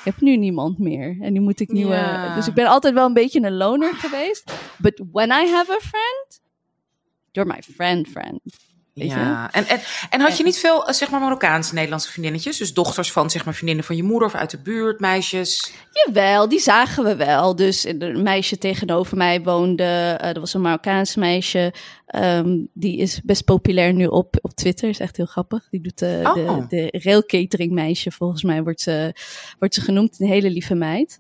ik heb nu niemand meer. En nu moet ik nieuwe. Ja. Dus ik ben altijd wel een beetje een loner geweest. But when I have a friend, you're my friend, friend. Weet je? Ja, en, en, en had je niet veel, eh, zeg maar, Marokkaanse Nederlandse vriendinnetjes? Dus dochters van, zeg maar, vriendinnen van je moeder of uit de buurt, meisjes? Jawel, die zagen we wel. Dus een meisje tegenover mij woonde. eh, er was een Marokkaans meisje. ehm, die is best populair nu op, op Twitter. Is echt heel grappig. Die doet de, Oh. de, de railcatering meisje. Volgens mij wordt ze, wordt ze genoemd. Een hele lieve meid.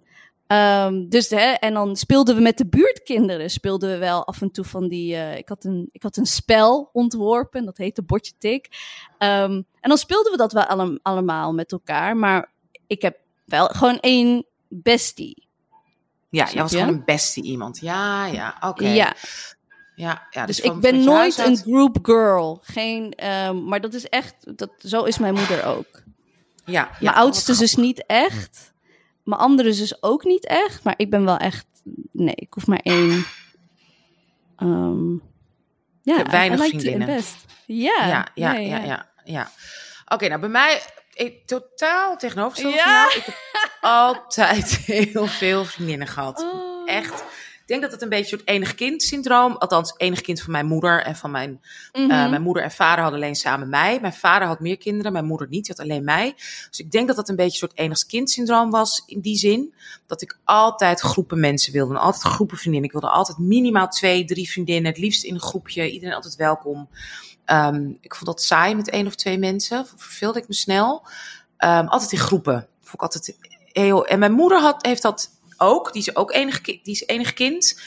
Ehm, dus hè, en dan speelden we met de buurtkinderen. Speelden we wel af en toe van die. eh, ik, had een, ik had een spel ontworpen. Dat heette Bordje Tik. Ehm, en dan speelden we dat wel alle- allemaal met elkaar. Maar ik heb wel gewoon één bestie. Ja, jij was je? gewoon een bestie iemand. Ja, ja, oké. Ja, ja, ja, dus van- ik ben nooit een group girl. Geen, ehm, maar dat is echt, dat, zo is mijn moeder ook. Ja, ja, mijn oudste zus niet echt. Mijn andere zus ook niet echt. Maar ik ben wel echt, nee, ik hoef maar één. Ehm, ja, Ik heb weinig I like vriendinnen. invest. Ja, Ja, ja, nee, ja, ja, ja. Oké, nou bij mij ik, totaal tegenovergesteld Ja. Ik heb altijd heel veel vriendinnen gehad. Oh. Echt. Ik denk dat het een beetje een soort enig kind syndroom. Althans, enig kind van mijn moeder en van mijn Mhm. Uh, mijn moeder en vader hadden alleen samen mij. Mijn vader had meer kinderen, mijn moeder niet. Die had alleen mij. Dus ik denk dat dat een beetje een soort enigst kind syndroom was. In die zin dat ik altijd groepen mensen wilde. En altijd groepen vriendinnen. Ik wilde altijd minimaal twee, drie vriendinnen. Het liefst in een groepje. Iedereen altijd welkom. Um, ik vond dat saai met één of twee mensen. Verveelde ik me snel. Um, altijd in groepen. Vond ik altijd heel... En mijn moeder had, heeft dat ook. Die is ook enig, die is enig kind.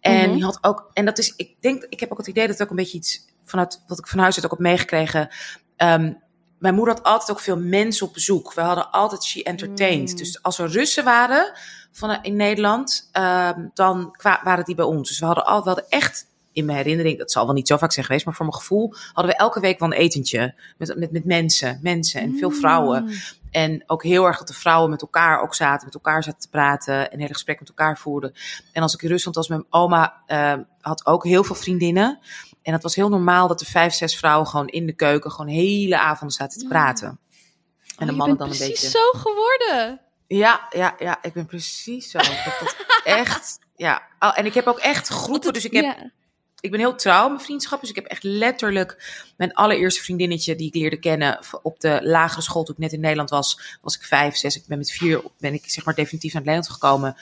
En Mhm. die had ook, en dat is, ik denk, ik heb ook het idee dat het ook een beetje iets vanuit wat ik van huis uit ook heb meegekregen. Ehm, mijn moeder had altijd ook veel mensen op bezoek. We hadden altijd she entertained. Mm. Dus als er Russen waren van, in Nederland, ehm, dan kwa- waren die bij ons. Dus we hadden, al, we hadden echt, in mijn herinnering, dat zal wel niet zo vaak zijn geweest, maar voor mijn gevoel hadden we elke week wel een etentje met, met, met mensen, mensen en veel vrouwen. En ook heel erg dat de vrouwen met elkaar ook zaten, met elkaar zaten te praten en hele gesprek met elkaar voerden. En als ik in Rusland was, mijn oma uh, had ook heel veel vriendinnen. En het was heel normaal dat de vijf, zes vrouwen gewoon in de keuken gewoon hele avonden zaten te praten. En de Oh, mannen je dan een precies beetje. zo geworden. Ja, ja, ja, ik ben precies zo. Dat, dat echt, ja. Oh, en ik heb ook echt groepen, dus ik heb Ja. Ik ben heel trouw in mijn vriendschap. Dus ik heb echt letterlijk mijn allereerste vriendinnetje die ik leerde kennen op de lagere school toen ik net in Nederland was. Was ik vijf, zes. Ik ben met vier, ben ik zeg maar definitief naar Nederland gekomen.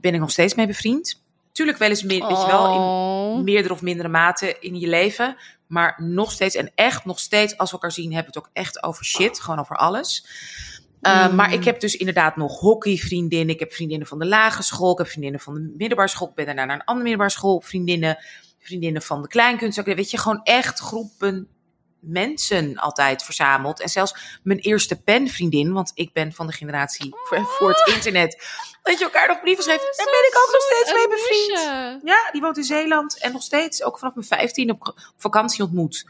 Ben ik nog steeds mee bevriend. Tuurlijk wel eens, meer, weet je wel, in Oh. meerdere of mindere mate in je leven. Maar nog steeds, en echt nog steeds, als we elkaar zien, hebben we het ook echt over shit. Gewoon over alles. Uh, Mm. Maar ik heb dus inderdaad nog hockeyvriendinnen. Ik heb vriendinnen van de lagere school. Ik heb vriendinnen van de middelbare school. Ik ben daarna naar een andere middelbare school. Vriendinnen, vriendinnen van de kleinkunst. Weet je, gewoon echt groepen mensen altijd verzameld. En zelfs mijn eerste penvriendin, want ik ben van de generatie voor, voor het internet. Dat je elkaar nog brieven schreef. Daar ben ik ook nog steeds mee bevriend. Ja, die woont in Zeeland. En nog steeds, ook vanaf mijn 15 op, op vakantie ontmoet.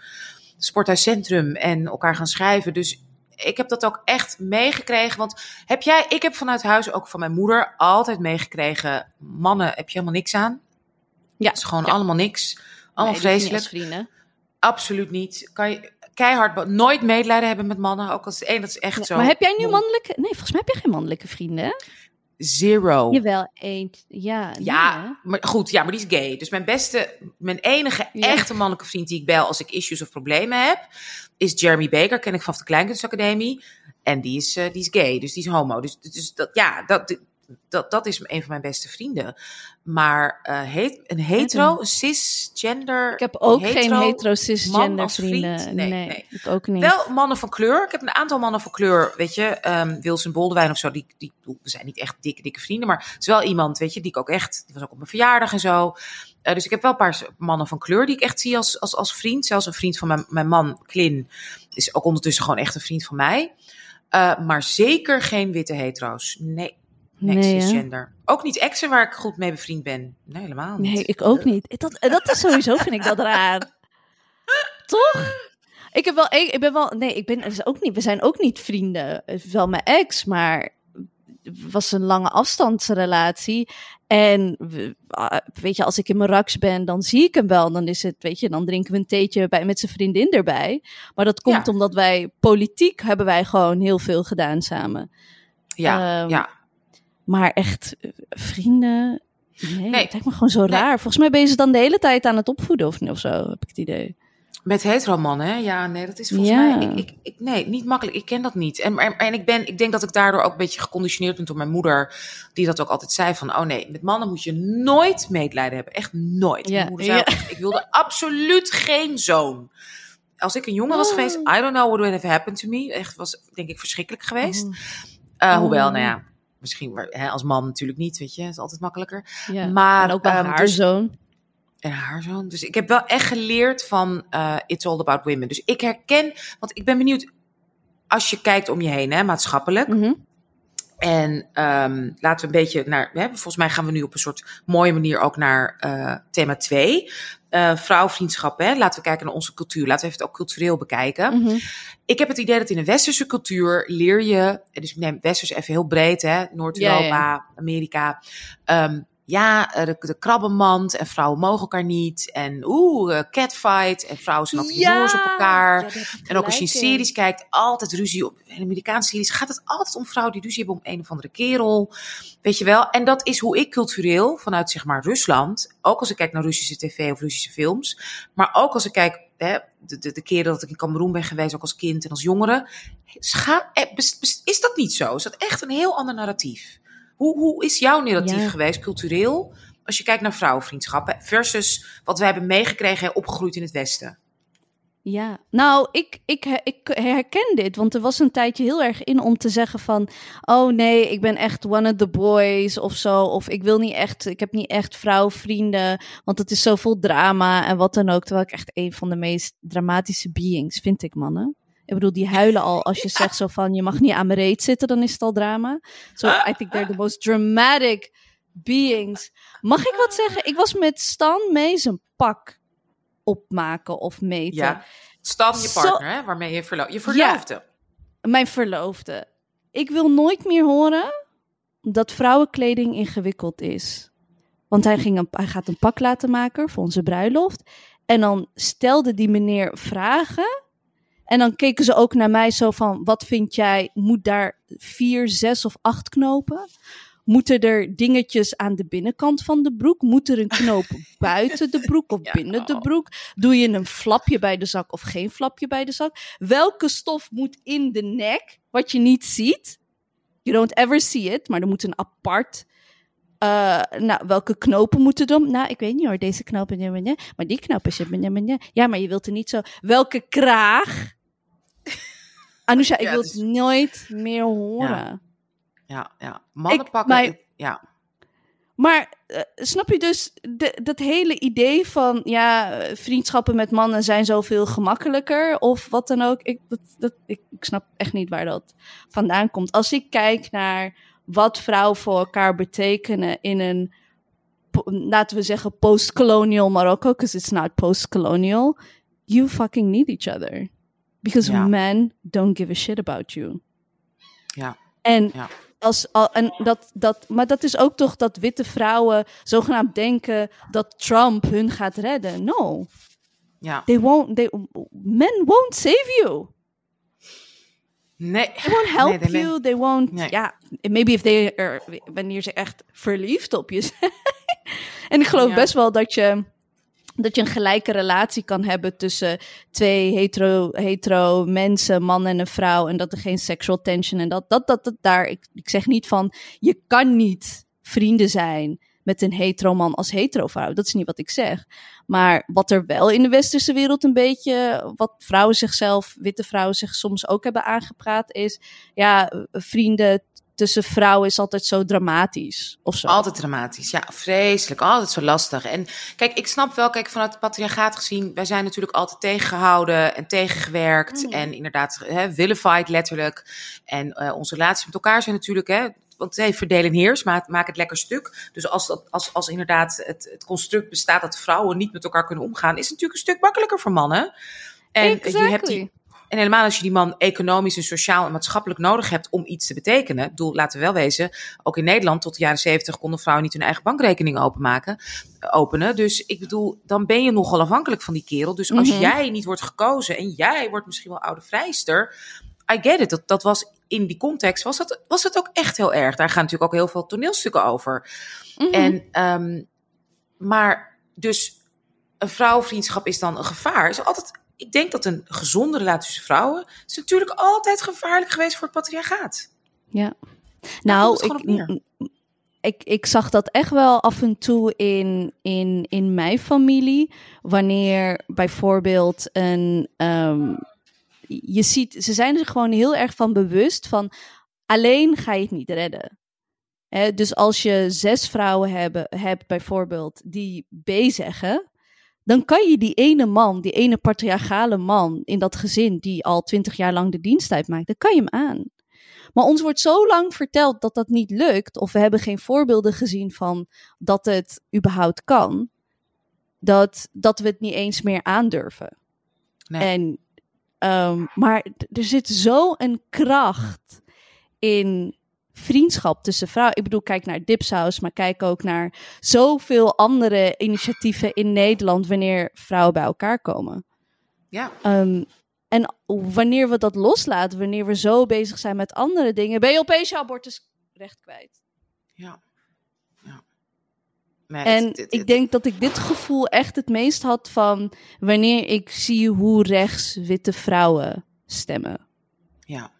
Sporthuiscentrum en elkaar gaan schrijven. Dus ik heb dat ook echt meegekregen. Want heb jij, ik heb vanuit huis ook van mijn moeder altijd meegekregen. Mannen heb je helemaal niks aan. Ja. Het is gewoon ja. allemaal niks. Allemaal nee, vreselijk. vrienden. Absoluut niet. Kan je keihard nooit medelijden hebben met mannen. Ook als één, dat is echt Ja, zo. Maar heb jij nu mannelijke... Nee, volgens mij heb je geen mannelijke vrienden. Zero. Jawel, één. Ja, Ja, nee, maar goed, ja, maar die is gay. Dus mijn beste, mijn enige Ja. echte mannelijke vriend die ik bel als ik issues of problemen heb, is Jeremy Baker. Ken ik vanaf de Kleinkunstacademie. En die is, uh, die is gay, dus die is homo. Dus, dus dat, ja, dat, dat, dat is een van mijn beste vrienden. Maar uh, heet, een hetero, cisgender. Ik heb ook hetero geen hetero cisgender vriend? vrienden. Nee, Nee, nee. ik ook niet. Wel mannen van kleur. Ik heb een aantal mannen van kleur, weet je, ehm Wilson Boldewijn of zo. Die, die, we zijn niet echt dikke, dikke vrienden, maar het is wel iemand, weet je, die ik ook echt, die was ook op mijn verjaardag en zo. Eh, dus ik heb wel een paar mannen van kleur die ik echt zie als, als, als vriend. Zelfs een vriend van mijn, mijn man, Clin, is ook ondertussen gewoon echt een vriend van mij. Eh, maar zeker geen witte hetero's. Nee, nee, Nee, hè? Ook niet exen waar ik goed mee bevriend ben. Nee, helemaal niet. Nee, ik ook niet. Dat, dat is sowieso, vind ik dat raar. Toch? Ik heb wel, ik, ben wel, nee, ik ben is ook niet, we zijn ook niet vrienden. Is Wel mijn ex, maar het was een lange afstandsrelatie. En ah, weet je, als ik in mijn raks ben, dan zie ik hem wel. Dan is het, weet je, dan drinken we een theetje bij, met zijn vriendin erbij. Maar dat komt Ja. omdat wij, politiek hebben wij gewoon heel veel gedaan samen. Ja, Ehm, ja. Maar echt, eh, vrienden, nee, Nee. het lijkt me gewoon zo Nee. raar. Volgens mij ben je ze dan de hele tijd aan het opvoeden of, of zo, heb ik het idee. Met hetero mannen, hè? Ja, nee, dat is volgens Ja. mij... Ik, ik, ik, nee, niet makkelijk. Ik ken dat niet. En, en, en ik, ben, ik denk dat ik daardoor ook een beetje geconditioneerd ben door mijn moeder... die dat ook altijd zei van... oh nee, met mannen moet je nooit medelijden hebben. Echt nooit. Ja, Mijn moeder zei ja. ik wilde absoluut geen zoon. Als ik een jongen was Oh. geweest... I don't know what would have happened to me. Echt was, denk ik, verschrikkelijk geweest. Oh, Eh, Oh. Hoewel, nou ja... Misschien maar, hè, als man natuurlijk niet, weet je. Is altijd makkelijker. ja. Maar, en ook wel ehm, haar dus- zoon. En haar zoon. Dus ik heb wel echt geleerd van eh, It's All About Women. Dus ik herken, want ik ben benieuwd, als je kijkt om je heen, hè, maatschappelijk. Mhm. En ehm, laten we een beetje naar, hè, volgens mij gaan we nu op een soort mooie manier ook naar eh, thema 2. Eh vrouwvriendschap, hè. laten we kijken naar onze cultuur. Laten we even het ook cultureel bekijken. Mhm. Ik heb het idee dat in een westerse cultuur leer je, dus ik neem westers even heel breed, hè, Noord-Europa, Amerika. ehm, ja, eh, de, de krabbenmand en vrouwen mogen elkaar niet. En oeh, eh, catfight en vrouwen zijn altijd op elkaar. En ook als je in series kijkt, altijd ruzie op in Amerikaanse series, gaat het altijd om vrouwen die ruzie hebben om een of andere kerel. Weet je wel? En dat is hoe ik cultureel vanuit zeg maar Rusland, ook als ik kijk naar Russische tv of Russische films, maar ook als ik kijk, hè, de, de, de keren dat ik in Cameroen ben geweest, ook als kind en als jongere, scha- eh, is dat niet zo? Is dat echt een heel ander narratief? Hoe, hoe is jouw narratief Ja. geweest, cultureel, als je kijkt naar vrouwenvriendschappen versus wat we hebben meegekregen en opgegroeid in het Westen? Ja, nou, ik, ik, ik herken dit, want er was een tijdje heel erg in om te zeggen van, oh nee, ik ben echt one of the boys of zo, of ik wil niet echt, ik heb niet echt vrouwvrienden, want het is zoveel drama en wat dan ook, terwijl ik echt een van de meest dramatische beings vind ik, mannen. Ik bedoel, die huilen al als je zegt zo van, je mag niet aan mijn reet zitten, dan is het al drama. So I think they're the most dramatic beings. Mag ik wat zeggen? Ik was met Stan mee zijn pak opmaken of meten. Ja. Stan, je partner, hè, waarmee je verlo je verloofde. Mijn verloofde. Ik wil nooit meer horen dat vrouwenkleding ingewikkeld is. Want hij, ging een, hij gaat een pak laten maken voor onze bruiloft. En dan stelde die meneer vragen. En dan keken ze ook naar mij zo van, wat vind jij, moet daar vier, zes of acht knopen? Moeten er dingetjes aan de binnenkant van de broek? Moet er een knoop buiten de broek of Ja. binnen de broek? Doe je een flapje bij de zak of geen flapje bij de zak? Welke stof moet in de nek, wat je niet ziet? You don't ever see it, maar er moet een apart... eh, nou, welke knopen moeten dan? Nou, ik weet niet hoor, deze knopen, maar die knopen zitten, ja. ja, maar je wilt er niet zo. Welke kraag? Anusha, ik wil het nooit meer horen. Ja, ja. Mannen Ik- pakken... mijn- Ja. Maar eh, snap je dus de, dat hele idee van ja, vriendschappen met mannen zijn zoveel gemakkelijker of wat dan ook? Ik, dat, dat, ik, ik snap echt niet waar dat vandaan komt. Als ik kijk naar wat vrouwen voor elkaar betekenen in een, laten we zeggen, post-colonial Marokko, because it's not post-colonial, you fucking need each other. Because men don't give a shit about you. Ja. En Ja. als, al, en dat, dat, maar dat is ook toch dat witte vrouwen zogenaamd denken dat Trump hun gaat redden. No, Ja. they won't. They, men won't save you. Nee. They won't help Nee, you. They won't. Nee. Ja, maybe if they er, wanneer ze echt verliefd op je zijn. en ik geloof Ja. best wel dat je dat je een gelijke relatie kan hebben tussen twee hetero, hetero mensen, man en een vrouw. En dat er geen sexual tension en dat, dat, dat, dat daar. Ik, ik zeg niet van je kan niet vrienden zijn met een hetero man als hetero vrouw. Dat is niet wat ik zeg. Maar wat er wel in de westerse wereld een beetje, wat vrouwen zichzelf, witte vrouwen zich soms ook hebben aangepraat, is ja, vrienden tussen vrouwen is altijd zo dramatisch. Of zo. Altijd dramatisch, ja, vreselijk, altijd zo lastig. En kijk, ik snap wel, kijk, vanuit het patriarchaat gezien, wij zijn natuurlijk altijd tegengehouden en tegengewerkt. Mm. En inderdaad, hè, vilified letterlijk. En uh, onze relaties met elkaar zijn natuurlijk, hè, want hey, verdeel en heers, maak, maak het lekker stuk. Dus als, dat, als, als inderdaad het, het construct bestaat dat vrouwen niet met elkaar kunnen omgaan, is het natuurlijk een stuk makkelijker voor mannen. En exactly. je hebt die, en helemaal als je die man economisch en sociaal en maatschappelijk nodig hebt om iets te betekenen. Ik bedoel, laten we wel wezen, ook in Nederland tot de jaren zeventig konden vrouwen niet hun eigen bankrekening openmaken, openen. Dus ik bedoel, dan ben je nogal afhankelijk van die kerel. Dus als Mhm. jij niet wordt gekozen en jij wordt misschien wel oude vrijster, I get it. Dat, dat was in die context, was dat, was het ook echt heel erg. Daar gaan natuurlijk ook heel veel toneelstukken over. Mhm. En, um, maar dus een vrouwenvriendschap is dan een gevaar. Is altijd, ik denk dat een gezonde relatie tussen vrouwen is natuurlijk altijd gevaarlijk geweest voor het patriarchaat. Ja. Nou, ik, ik, ik zag dat echt wel af en toe in, in, in mijn familie. Wanneer bijvoorbeeld een. ehm, je ziet, ze zijn er gewoon heel erg van bewust van. Alleen ga je het niet redden. Dus als je zes vrouwen hebben, hebt, bijvoorbeeld, die B zeggen. Dan kan je die ene man, die ene patriarchale man in dat gezin, die al twintig jaar lang de dienst uitmaakt, dan kan je hem aan. Maar ons wordt zo lang verteld dat dat niet lukt, of we hebben geen voorbeelden gezien van dat het überhaupt kan, dat, dat we het niet eens meer aandurven. Nee. En, ehm, maar er zit zo een kracht in vriendschap tussen vrouwen. Ik bedoel, kijk naar Dipsaus, maar kijk ook naar zoveel andere initiatieven in Nederland wanneer vrouwen bij elkaar komen. Ja, Ehm, en wanneer we dat loslaten, wanneer we zo bezig zijn met andere dingen, ben je opeens je abortusrecht kwijt. ja. En het- het- ik denk dat ik dit gevoel echt het meest had van wanneer ik zie hoe rechts witte vrouwen stemmen. Ja.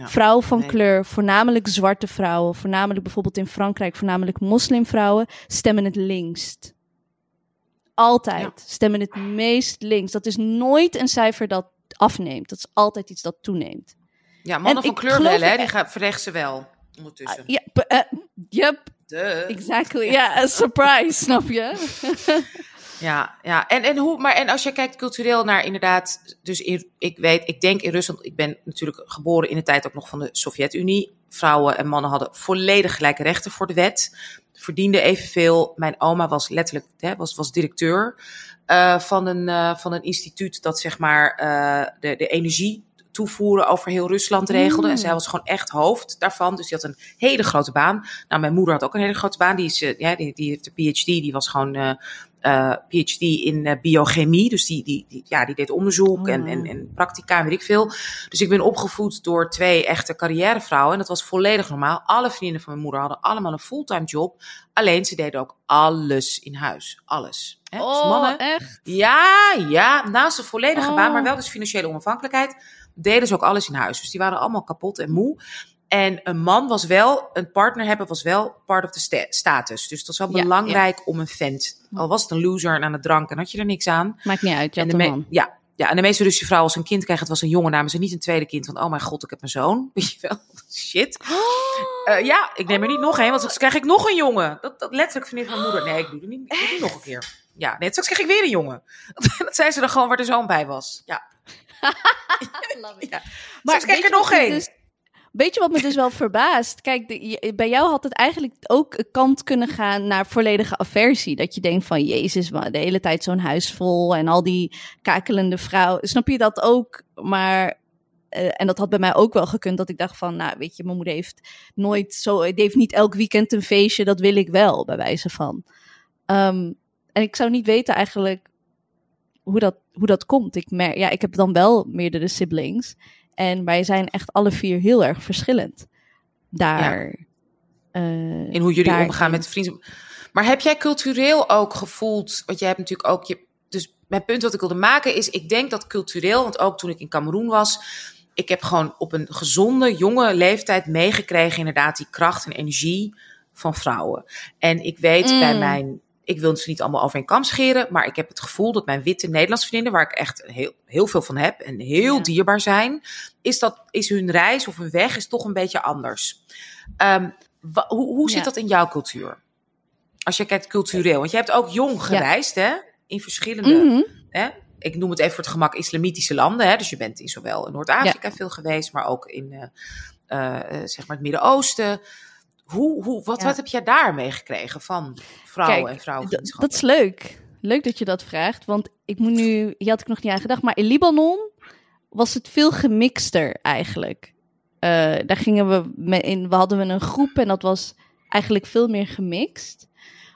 Ja. Vrouwen van Nee. kleur, voornamelijk zwarte vrouwen, voornamelijk bijvoorbeeld in Frankrijk, voornamelijk moslimvrouwen, stemmen het linkst. Altijd Ja. stemmen het meest links. Dat is nooit een cijfer dat afneemt. Dat is altijd iets dat toeneemt. Ja, mannen En van kleur wel, hè? Die echt. gaan verrechten wel ondertussen. Ja, p- eh, yep, Duh. exactly. Ja, a surprise, snap je? Ja, ja. En, en, hoe, maar, en als je kijkt cultureel naar inderdaad, dus in, ik weet, ik denk in Rusland, ik ben natuurlijk geboren in de tijd ook nog van de Sovjet-Unie. Vrouwen en mannen hadden volledig gelijke rechten voor de wet, verdienden evenveel. Mijn oma was letterlijk, hè, was, was directeur uh, van, een, uh, van een instituut dat zeg maar uh, de, de energie toevoeren over heel Rusland regelde. Mm. En zij was gewoon echt hoofd daarvan. Dus die had een hele grote baan. Nou, mijn moeder had ook een hele grote baan. Die, is, ja, die, die heeft de PhD. Die was gewoon uh, uh, PhD in uh, biochemie. Dus die, die, die, ja, die deed onderzoek Oh. en, en, en practica en weet ik veel. Dus ik ben opgevoed door twee echte carrièrevrouwen. En dat was volledig normaal. Alle vrienden van mijn moeder hadden allemaal een fulltime job. Alleen ze deden ook alles in huis. Alles. Hè? Oh, dus mannen, echt? Ja, ja. Naast een volledige Oh. baan, maar wel dus financiële onafhankelijkheid deden ze ook alles in huis. Dus die waren allemaal kapot en moe. En een man was wel, een partner hebben was wel part of the sta status. Dus het was wel Ja, belangrijk om een vent. Al was het een loser en aan het drank en had je er niks aan. Maakt niet uit, je en had de een man. Ja, ja, en de meeste Russische vrouwen als een kind krijgen, het was een jongen, namen ze niet een tweede kind. Want oh mijn god, ik heb een zoon. Weet je wel, shit. Uh, ja, ik neem er niet nog een, want straks krijg ik nog een jongen. Dat, dat letterlijk van mijn moeder. Nee, ik doe het niet, ik doe het niet nog een keer. Ja, nee, straks krijg ik weer een jongen. dat zei ze dan gewoon waar de zoon bij was. Ja. ja. Maar krijg ik er nog één. Dus, weet je wat me dus wel verbaast? Kijk, bij jou had het eigenlijk ook kant kunnen gaan naar volledige aversie. Dat je denkt van, jezus, de hele tijd zo'n huis vol en al die kakelende vrouwen. Snap je dat ook? Maar uh, en dat had bij mij ook wel gekund, dat ik dacht van, nou weet je, mijn moeder heeft nooit zo, heeft niet elk weekend een feestje, dat wil ik wel, bij wijze van. Um, en ik zou niet weten eigenlijk hoe dat, hoe dat komt. Ik, ja, ik heb dan wel meerdere siblings. En wij zijn echt alle vier heel erg verschillend. Daar. Ja. Uh, in hoe jullie omgaan met vrienden. Maar heb jij cultureel ook gevoeld, want jij hebt natuurlijk ook je. Dus mijn punt wat ik wilde maken is, ik denk dat cultureel, want ook toen ik in Cameroen was, ik heb gewoon op een gezonde, jonge leeftijd meegekregen, inderdaad, die kracht en energie van vrouwen. En ik weet bij Mm. mijn, ik wil ze niet allemaal over een kam scheren, maar ik heb het gevoel dat mijn witte Nederlandse vriendinnen, waar ik echt heel, heel veel van heb en heel Ja. dierbaar zijn, is, dat, is hun reis of hun weg is toch een beetje anders. Ehm, hoe hoe zit Ja. dat in jouw cultuur? Als je kijkt cultureel, want je hebt ook jong gereisd, hè? In verschillende, Mhm. hè? ik noem het even voor het gemak, islamitische landen. Hè? Dus je bent in zowel Noord-Afrika veel geweest, maar ook in eh, eh, zeg maar het Midden-Oosten. Hoe, hoe, wat, Ja. wat heb jij daar meegekregen van vrouwen Kijk, en vrouwen? Dat is leuk. Leuk dat je dat vraagt, want ik moet nu, hier had ik nog niet aan gedacht, maar in Libanon was het veel gemixter eigenlijk. Eh, daar gingen we in, we hadden we een groep en dat was eigenlijk veel meer gemixt.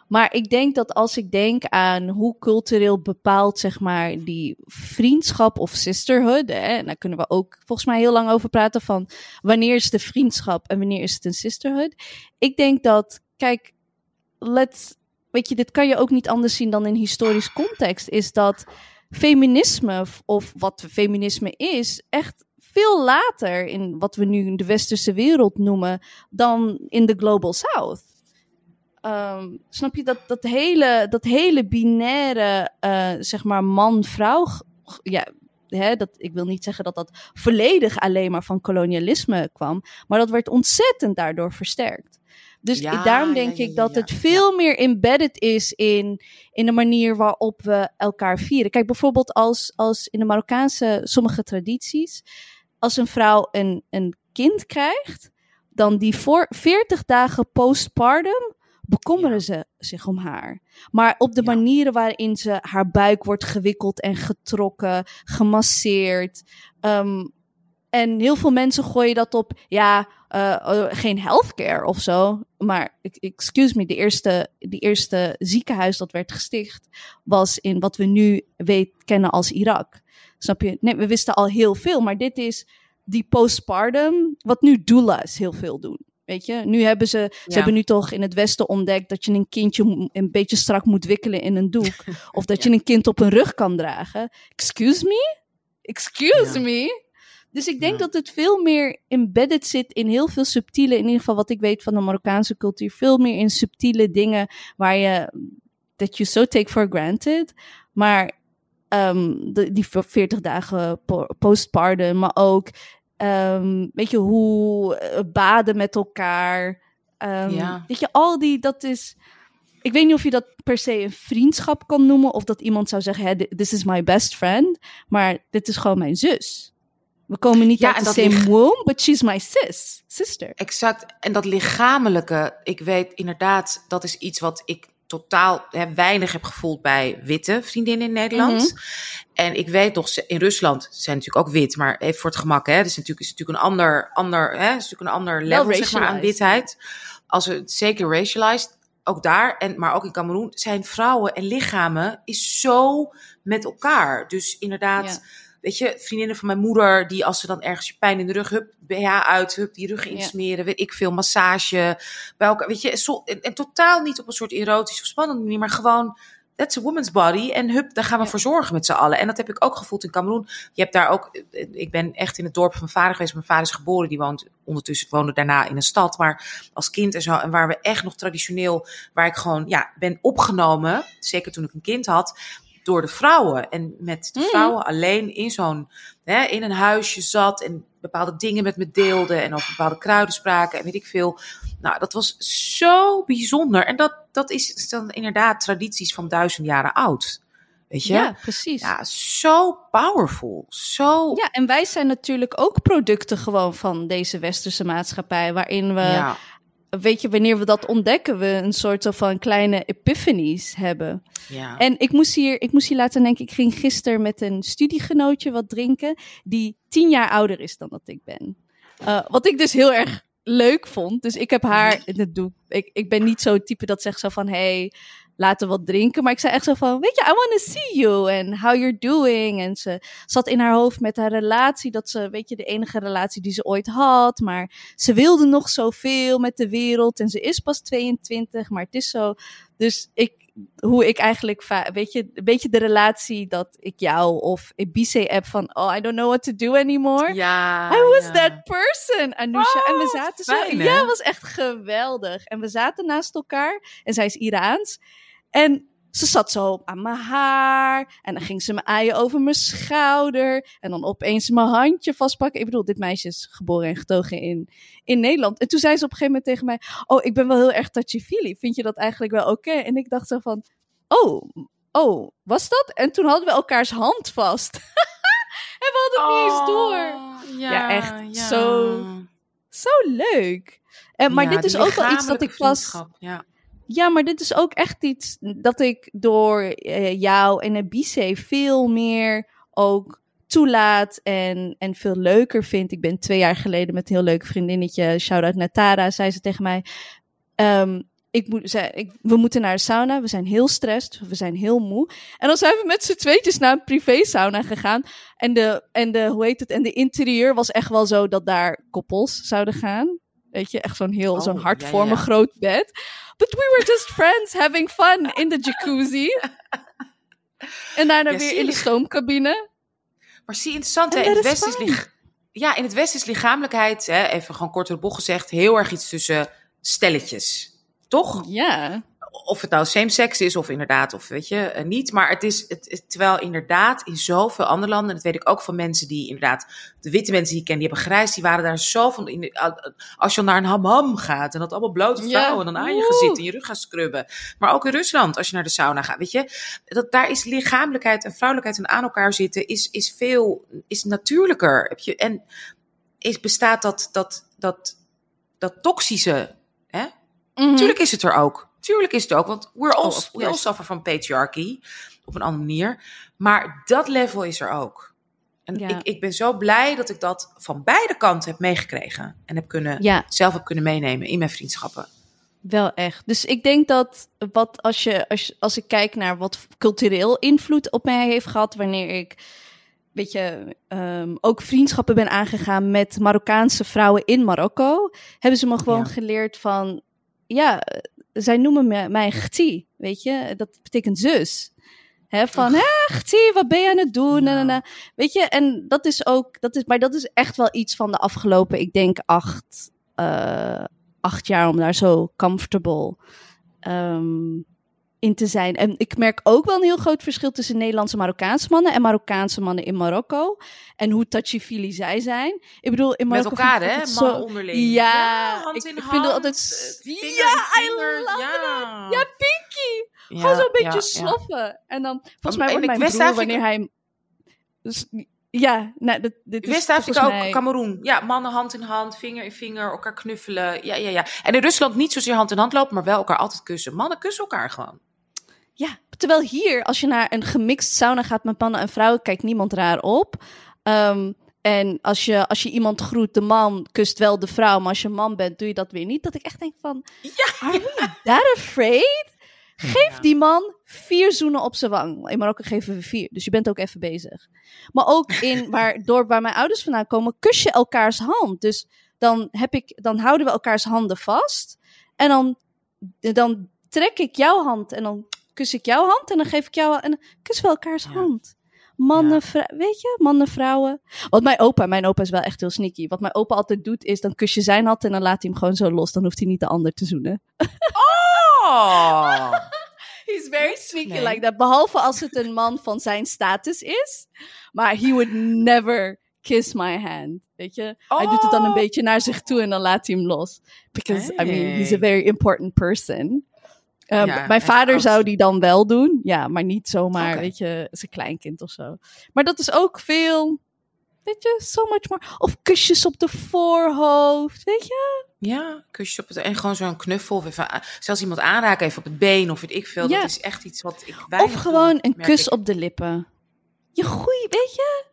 Maar ik denk dat als ik denk aan hoe cultureel bepaald, zeg maar, die vriendschap of sisterhood, hè, en daar kunnen we ook volgens mij heel lang over praten van wanneer is een vriendschap en wanneer is het een sisterhood. Ik denk dat, kijk, let's, weet je, dit kan je ook niet anders zien dan in historisch context, is dat feminisme, of wat feminisme is, echt veel later in wat we nu de westerse wereld noemen, dan in de Global South. Ehm, snap je dat, dat, hele, dat hele binaire, eh, zeg maar, man-vrouw, ja, hè, dat, ik wil niet zeggen dat dat volledig alleen maar van kolonialisme kwam, maar dat werd ontzettend daardoor versterkt. Dus Ja, daarom denk ja, ik dat het veel meer embedded is in, in de manier waarop we elkaar vieren. Kijk, bijvoorbeeld als, als in de Marokkaanse sommige tradities, als een vrouw een, een kind krijgt, dan die voor 40 dagen postpartum bekommeren ze zich om haar. Maar op de Ja. manieren waarin ze haar buik wordt gewikkeld en getrokken, gemasseerd. ehm, en heel veel mensen gooien dat op, ja, eh, geen healthcare of zo. Maar, ex- excuse me, de eerste, de eerste ziekenhuis dat werd gesticht was in wat we nu weet, kennen als Irak. Snap je? Nee, we wisten al heel veel, maar dit is die postpartum, wat nu doulas heel veel doen. Weet je, nu hebben ze, ze hebben nu toch in het Westen ontdekt dat je een kindje een beetje strak moet wikkelen in een doek. Of dat je een kind op een rug kan dragen. Excuse me? Excuse Ja. me? Dus ik denk dat het veel meer embedded zit in heel veel subtiele, in ieder geval wat ik weet van de Marokkaanse cultuur, veel meer in subtiele dingen waar je, that you so take for granted. Maar ehm, de, die 40 dagen po- postpartum, maar ook, ehm, weet je, hoe eh, baden met elkaar. Ehm, Ja. Weet je, al die, dat is. Ik weet niet of je dat per se een vriendschap kan noemen, of dat iemand zou zeggen: hè, this is my best friend, maar dit is gewoon mijn zus. We komen niet Ja, uit de same ligt- womb, but she's my sis, sister. Exact. En dat lichamelijke, ik weet inderdaad, dat is iets wat ik totaal hè, weinig heb gevoeld bij witte vriendinnen in Nederland. Mhm. En ik weet nog, in Rusland zijn natuurlijk ook wit, maar even voor het gemak, hè, dus natuurlijk is natuurlijk een ander, ander, hè, is natuurlijk een ander level zeg maar, aan witheid. Als we zeker racialized, ook daar, en, maar ook in Cameroen, zijn vrouwen en lichamen is zo met elkaar. Dus inderdaad, Ja. Weet je, vriendinnen van mijn moeder, die als ze dan ergens pijn in de rug, hup, BH uit, hup, die rug Ja. insmeren, weet ik veel, massage, bij elkaar, weet je, zo, en, en totaal niet op een soort erotisch of spannende manier, maar gewoon, that's a woman's body, en hup, daar gaan we Ja. voor zorgen met z'n allen. En dat heb ik ook gevoeld in Cameroen. Je hebt daar ook, ik ben echt in het dorp van mijn vader geweest, mijn vader is geboren, die woont ondertussen, woonde daarna in een stad, maar als kind en zo, en waar we echt nog traditioneel, waar ik gewoon, ja, ben opgenomen, zeker toen ik een kind had, door de vrouwen. En met de Mhm. vrouwen alleen in zo'n, in een huisje zat en bepaalde dingen met me deelde en over bepaalde kruiden spraken en weet ik veel. Nou, dat was zo bijzonder. En dat, dat is dan inderdaad tradities van duizend jaren oud. Weet je? Ja, precies. Ja, zo powerful. Zo. Ja, en wij zijn natuurlijk ook producten gewoon van deze westerse maatschappij, waarin we, ja. Weet je, wanneer we dat ontdekken, we een soort van kleine epiphanies hebben. ja. En ik moest hier, ik moest hier laten denken, ik ging gisteren met een studiegenootje wat drinken, die tien jaar ouder is dan dat ik ben. Eh, wat ik dus heel erg leuk vond. Dus ik heb haar, dat doe ik, ik ben niet zo'n type dat zegt zo van, hey, laten wat drinken. Maar ik zei echt zo van, weet je, I want to see you and how you're doing. En ze zat in haar hoofd met haar relatie, dat ze, weet je, de enige relatie die ze ooit had. Maar ze wilde nog zoveel met de wereld en ze is pas 22, maar het is zo. Dus ik, hoe ik eigenlijk, weet je, een beetje de relatie dat ik jou of Ibiza heb van, oh, I don't know what to do anymore. Ja. I was ja. that person, Anousha. en we zaten zo, hè? ja, was echt geweldig. En we zaten naast elkaar en zij is Iraans. En ze zat zo aan mijn haar. En dan ging ze me aaien over mijn schouder. En dan opeens mijn handje vastpakken. Ik bedoel, dit meisje is geboren en getogen in, in Nederland. En toen zei ze op een gegeven moment tegen mij... Oh, ik ben wel heel erg touchy-feely. Vind je dat eigenlijk wel oké? En ik dacht zo van... Oh, oh, was dat? En toen hadden we elkaars hand vast. en we hadden het niet eens door. Oh, Ja, Ja, echt ja. zo- Zo leuk. En, maar Ja, dit is ook wel iets dat ik pas... vriendschap, Ja. Ja, maar dit is ook echt iets dat ik door eh, jou en Ebice veel meer ook toelaat en, en veel leuker vind. Ik ben twee jaar geleden met een heel leuk vriendinnetje, shout-out naar Tara, zei ze tegen mij... ehm, ik moet, zei, ik, we moeten naar de sauna, we zijn heel stressed, we zijn heel moe. En dan zijn we met z'n tweetjes naar een privé sauna gegaan. En de, en de, hoe heet het, en de interieur was echt wel zo dat daar koppels zouden gaan. Weet je, echt zo'n heel, Oh, zo'n ja, hartvormig ja. groot bed. But we were just friends having fun in the jacuzzi. En daarna Ja, weer in de stoomcabine. Maar zie, interessant, hè? In het Westen is, ja, in het Westen is lichamelijkheid, hè, even gewoon kort door de bocht gezegd, heel erg iets tussen stelletjes. Toch? Ja. Of het nou same-sex is of inderdaad, of weet je, eh, niet. Maar het is, het, het- terwijl inderdaad in zoveel andere landen, en dat weet ik ook van mensen die inderdaad, de witte mensen die ik ken, die hebben grijs, die waren daar zo van, in de- als je naar een hammam gaat en dat allemaal blote vrouwen dan aan je zitten en je rug gaan scrubben. Maar ook in Rusland, als je naar de sauna gaat, weet je, dat, daar is lichamelijkheid en vrouwelijkheid en aan elkaar zitten, is, is veel, is natuurlijker. Heb je, en is, bestaat dat, dat, dat, dat toxische, hè? Mhm. Tuurlijk is het er ook. Tuurlijk is het ook, want we're all, Oh, we all suffer from patriarchy. Op een andere manier. Maar dat level is er ook. En Ja. ik, ik ben zo blij dat ik dat van beide kanten heb meegekregen. En heb kunnen, Ja, zelf heb kunnen meenemen in mijn vriendschappen. wel echt. Dus ik denk dat wat als, je, als, als ik kijk naar wat cultureel invloed op mij heeft gehad, wanneer ik weet je, ehm, ook vriendschappen ben aangegaan met Marokkaanse vrouwen in Marokko, hebben ze me gewoon Ja. geleerd van, ja, zij noemen me, mij Gti, weet je, dat betekent zus. Hè, van, hé, Gti, wat ben je aan het doen? Ja. Weet je, en dat is ook, dat is, maar dat is echt wel iets van de afgelopen, ik denk, acht, eh, acht jaar om daar zo comfortable ehm, in te zijn. En ik merk ook wel een heel groot verschil tussen Nederlandse Marokkaanse mannen en Marokkaanse mannen in Marokko. En hoe touchy-feely zij zijn. Ik bedoel, in Met Marokko elkaar, vind ik hè? Mannen zo- onderling. Ja, hand ik- in ik hand. vind het altijd- eh, Ja, I love ja. Ja, pinky! Ja, Gewoon zo'n beetje ja, sloffen. En dan, volgens mij wordt mijn broer, West-Afrika- wanneer hij... Dus, ja, nou, dit, dit is West-Afrika ook, Cameroen. Ja, mannen hand in hand, vinger in vinger, elkaar knuffelen. Ja, ja, ja. En in Rusland niet zozeer hand in hand lopen, maar wel elkaar altijd kussen. Mannen kussen elkaar gewoon. Ja, terwijl hier, als je naar een gemixt sauna gaat met mannen en vrouwen, kijkt niemand raar op. Ehm, en als je, als je iemand groet, de man kust wel de vrouw, maar als je man bent, doe je dat weer niet. Dat ik echt denk van, are we that afraid? Geef Ja. die man vier zoenen op zijn wang. In Marokko geven we vier, dus je bent ook even bezig. Maar ook in waar, het dorp waar mijn ouders vandaan komen, kus je elkaars hand. Dus dan, heb ik, dan houden we elkaars handen vast. En dan, dan trek ik jouw hand en dan kus ik jouw hand en dan geef ik jou en dan kussen we elkaars Ja. hand. Mannen, Ja. weet je, mannen, vrouwen. Wat mijn opa, mijn opa is wel echt heel sneaky. Wat mijn opa altijd doet is, dan kus je zijn hand en dan laat hij hem gewoon zo los. Dan hoeft hij niet de ander te zoenen. Oh! He's very sneaky Nee. like that. Behalve als het een man van zijn status is. Maar he would never kiss my hand. Weet je? Hij doet het dan een Oh. beetje naar zich toe en dan laat hij hem los. Because, I mean, he's a very important person. Ja, mijn vader zou die dan wel doen. Ja, maar niet zomaar, weet je, zijn kleinkind of zo. Maar dat is ook veel, weet je, so much more. Of kusjes op de voorhoofd, weet je? Ja, kusjes op het en gewoon zo'n knuffel. Of even, zelfs iemand aanraken, even op het been of weet ik veel. Ja. Dat is echt iets wat ik Of gewoon doe, een kus ik. op de lippen. Je goeie, weet je?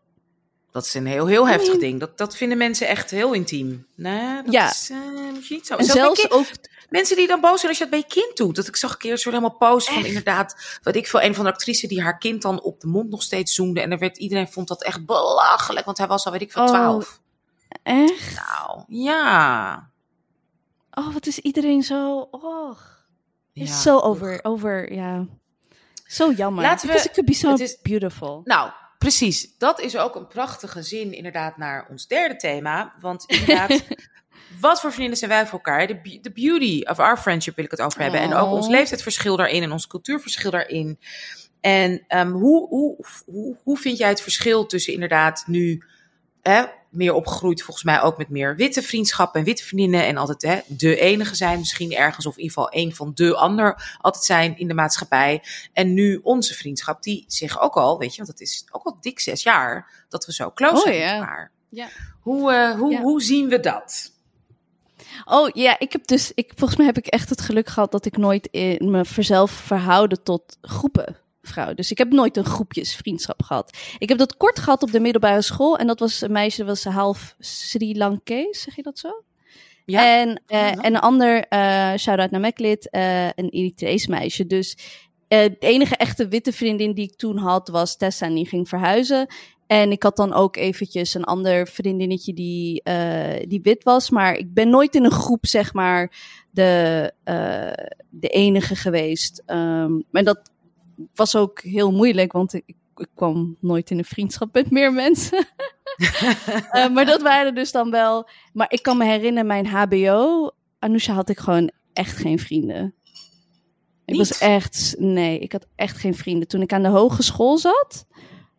Dat is een heel, heel heftig ding. Dat, dat vinden mensen echt heel intiem. Nee, dat Ja. is eh, moet je niet zo. En Zelfs kind- ook mensen die dan boos zijn als je dat bij je kind doet. Dat ik zag een keer zo helemaal post van Echt? inderdaad, wat ik veel, een van de actrices die haar kind dan op de mond nog steeds zoende. En er werd, iedereen vond dat echt belachelijk, want hij was al, weet ik veel, Oh, twaalf. echt. Nou, ja. Oh, wat is iedereen zo. Oh, is Ja. zo over, over, ja. Zo jammer. Laten we- Because it could be so het is- beautiful. Nou, precies. Dat is ook een prachtige zin inderdaad naar ons derde thema. Want inderdaad, wat voor vriendinnen zijn wij voor elkaar? De, beauty of our friendship wil ik het over hebben. En ook Oh. ons leeftijdsverschil daarin en ons cultuurverschil daarin. En ehm, hoe, hoe, hoe, hoe vind jij het verschil tussen inderdaad nu hè, meer opgegroeid, volgens mij ook met meer witte vriendschappen en witte vriendinnen en altijd hè, de enige zijn misschien ergens of in ieder geval een van de ander altijd zijn in de maatschappij. En nu onze vriendschap, die zich ook al, weet je, want het is ook al dik zes jaar dat we zo close Oh, zijn ja. met elkaar. Ja. Hoe, eh, hoe, Ja. hoe zien we dat? Oh ja, ik heb dus, ik, volgens mij heb ik echt het geluk gehad dat ik nooit in me verzelf verhouden tot groepen vrouwen. Dus ik heb nooit een groepjesvriendschap gehad. Ik heb dat kort gehad op de middelbare school en dat was een meisje, dat was half Sri Lankees, zeg je dat zo? Ja? En, eh, Ja. en een ander, eh shout-out naar Meklit, eh een Eritrees meisje. Dus de enige echte witte vriendin die ik toen had was Tessa en die ging verhuizen. En ik had dan ook eventjes een ander vriendinnetje die, die wit was. Maar ik ben nooit in een groep, zeg maar, de, de enige geweest. Ehm maar dat was ook heel moeilijk, want ik, ik kwam nooit in een vriendschap met meer mensen. Eh, maar dat waren dus dan wel. Maar ik kan me herinneren, mijn HBO, Anousha, had ik gewoon echt geen vrienden. Ik was echt, nee, ik had echt geen vrienden. Toen ik aan de hogeschool zat,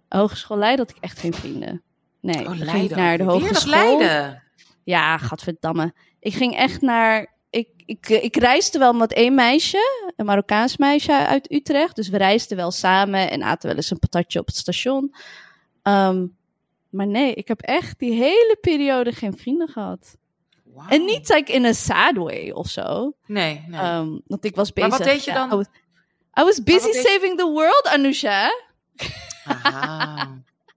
hogeschool Leiden, had ik echt geen vrienden. Nee, Oh, dan ging ik naar de hogeschool. Leiden. Ja, gadverdamme. Ik ging echt naar. Ik, ik, ik reisde wel met één meisje, een Marokkaans meisje uit Utrecht. Dus we reisden wel samen en aten wel eens een patatje op het station. Ehm, maar nee, ik heb echt die hele periode geen vrienden gehad. En niet like in een sad way of zo. Nee, nee. Ehm, want ik was Maar bezig. wat deed je ja, dan? I was, I was busy je- saving the world, Anousha. Aha.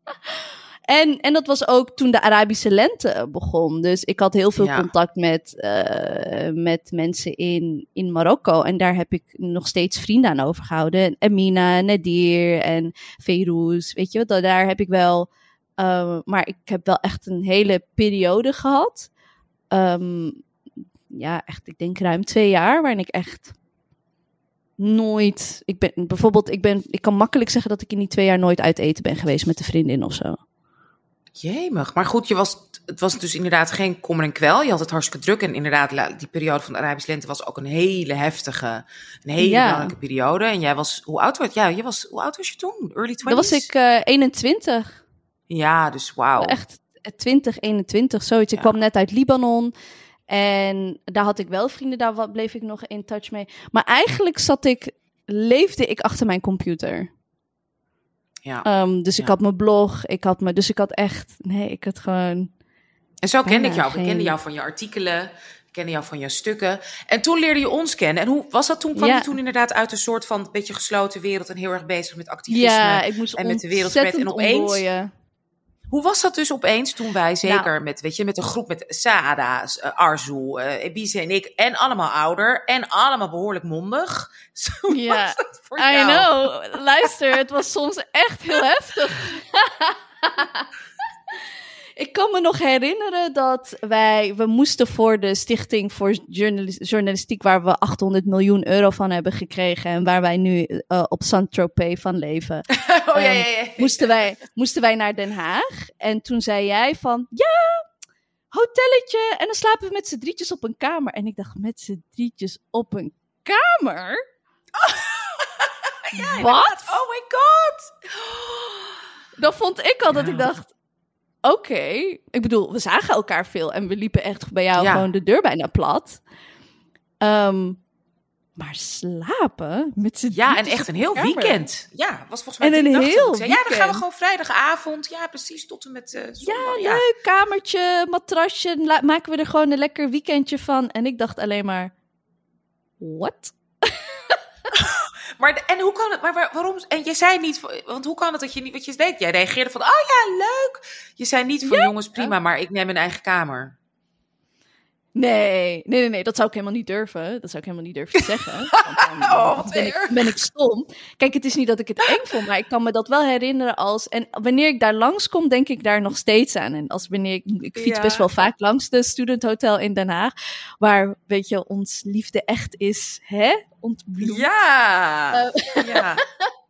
En, en dat was ook toen de Arabische lente begon. Dus ik had heel veel Ja. contact met, eh, met mensen in, in Marokko. En daar heb ik nog steeds vrienden aan overgehouden. Amina, Nadir en Feyrouz. Weet je, wat, daar heb ik wel. eh, maar ik heb wel echt een hele periode gehad. Ehm, ja, echt, ik denk ruim twee jaar. Waarin ik echt nooit. Ik ben bijvoorbeeld, ik, ben, ik kan makkelijk zeggen dat ik in die twee jaar nooit uit eten ben geweest met een vriendin of zo. Jemig. Maar goed, je was, het was dus inderdaad geen kommer en kwel. Je had het hartstikke druk. En inderdaad, die periode van de Arabische lente was ook een hele heftige, een hele Ja. belangrijke periode. En jij was, hoe oud was ja, je? Was, hoe oud was je toen? Early 20s? Dat was ik eh 21. Ja, dus wauw. Echt eh, 20, 21, zoiets. Ik kwam net uit Libanon. En daar had ik wel vrienden, daar bleef ik nog in touch mee. Maar eigenlijk zat ik, leefde ik achter mijn computer. Ja. Ehm, dus ik had mijn blog, ik had me, dus ik had echt, nee, ik had gewoon. En zo kende ik jou. Ik geen- kende jou van je artikelen. Ik kende jou van je stukken. En toen leerde je ons kennen. En hoe was dat toen? Kwam Ja. je toen inderdaad uit een soort van beetje gesloten wereld en heel erg bezig met activisme? Ja, ik moest en met de wereld en ontzettend opeens- ontdooien. Hoe was dat dus opeens toen wij, zeker Nou. met, weet je, met een groep met Saada, uh, Arzu, eh Ebize en ik, en allemaal ouder en allemaal behoorlijk mondig. Zo Ja, voor I jou. know. Luister, het was soms echt heel heftig. Ik kan me nog herinneren dat wij, we moesten voor de Stichting voor Journalis- Journalistiek, waar we 800 miljoen euro van hebben gekregen en waar wij nu eh, op Saint-Tropez van leven, Oh ja, Ehm, ja, ja. moesten wij, moesten wij naar Den Haag. En toen zei jij van, ja, hotelletje, en dan slapen we met z'n drietjes op een kamer. En ik dacht, met z'n drietjes op een kamer? Ja, Wat? Oh my god. Dan vond ik al dat ik dacht, oké. Ik bedoel, we zagen elkaar veel en we liepen echt bij jou Ja. gewoon de deur bijna plat. Ehm, maar slapen met z'n Ja, en echt een heel kamer. weekend. Ja, was volgens mij En een heel zei, Ja, dan gaan we weekend. gewoon vrijdagavond. Ja, precies, tot en met eh zondag. Ja, leuk, kamertje, matrasje, maken we er gewoon een lekker weekendje van. En ik dacht alleen maar, what? Maar en hoe kan het? Maar waar- waarom? En je zei niet, want hoe kan het dat je niet wat je deed? Jij reageerde van, oh ja, leuk. Je zei niet van, jongens, prima, maar ik neem mijn eigen kamer. Nee, nee, nee, nee, dat zou ik helemaal niet durven. Dat zou ik helemaal niet durven te zeggen. Want dan Oh, wat ben, ik, ben ik stom. Kijk, het is niet dat ik het eng vond, maar ik kan me dat wel herinneren als... En wanneer ik daar langskom, denk ik daar nog steeds aan. En als wanneer ik, ik fiets Ja. best wel vaak langs de Student Hotel in Den Haag. Waar, weet je, ons liefde echt is, hè? Ontbloemd. Ja. ja.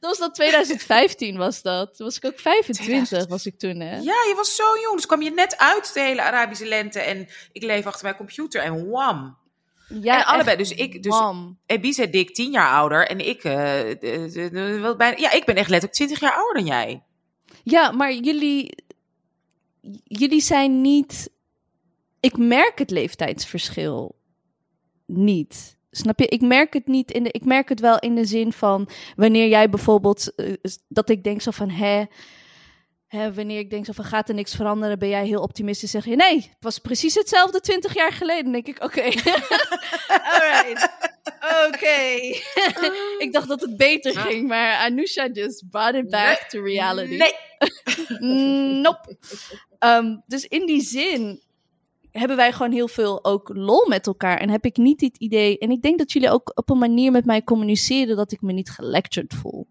Dat was dat 2015 was dat. Toen was ik ook 25 was ik toen, hè? Ja, je was zo jong. Dus kwam je net uit de hele Arabische lente en ik leef achter mijn computer en wham. Ja, en allebei. Dus ik, dus wam. Is dik tien jaar ouder en ik, eh, de- wel bijna, ja, ik ben echt letterlijk twintig jaar ouder dan jij. Ja, maar jullie, jullie zijn niet. Ik merk het leeftijdsverschil niet. Snap je? Ik merk het niet in de. Ik merk het wel in de zin van wanneer jij bijvoorbeeld eh, dat ik denk zo van hè. Hè, wanneer ik denk zo van gaat er niks veranderen, ben jij heel optimistisch. Zeg je nee, het was precies hetzelfde twintig jaar geleden. Denk ik oké, alright, oké. ik dacht dat het beter ging, maar Anusha just brought it back Nee. to reality. Nee. Nope. Ehm, dus in die zin hebben wij gewoon heel veel ook lol met elkaar. En heb ik niet het idee. En ik denk dat jullie ook op een manier met mij communiceren dat ik me niet gelectured voel.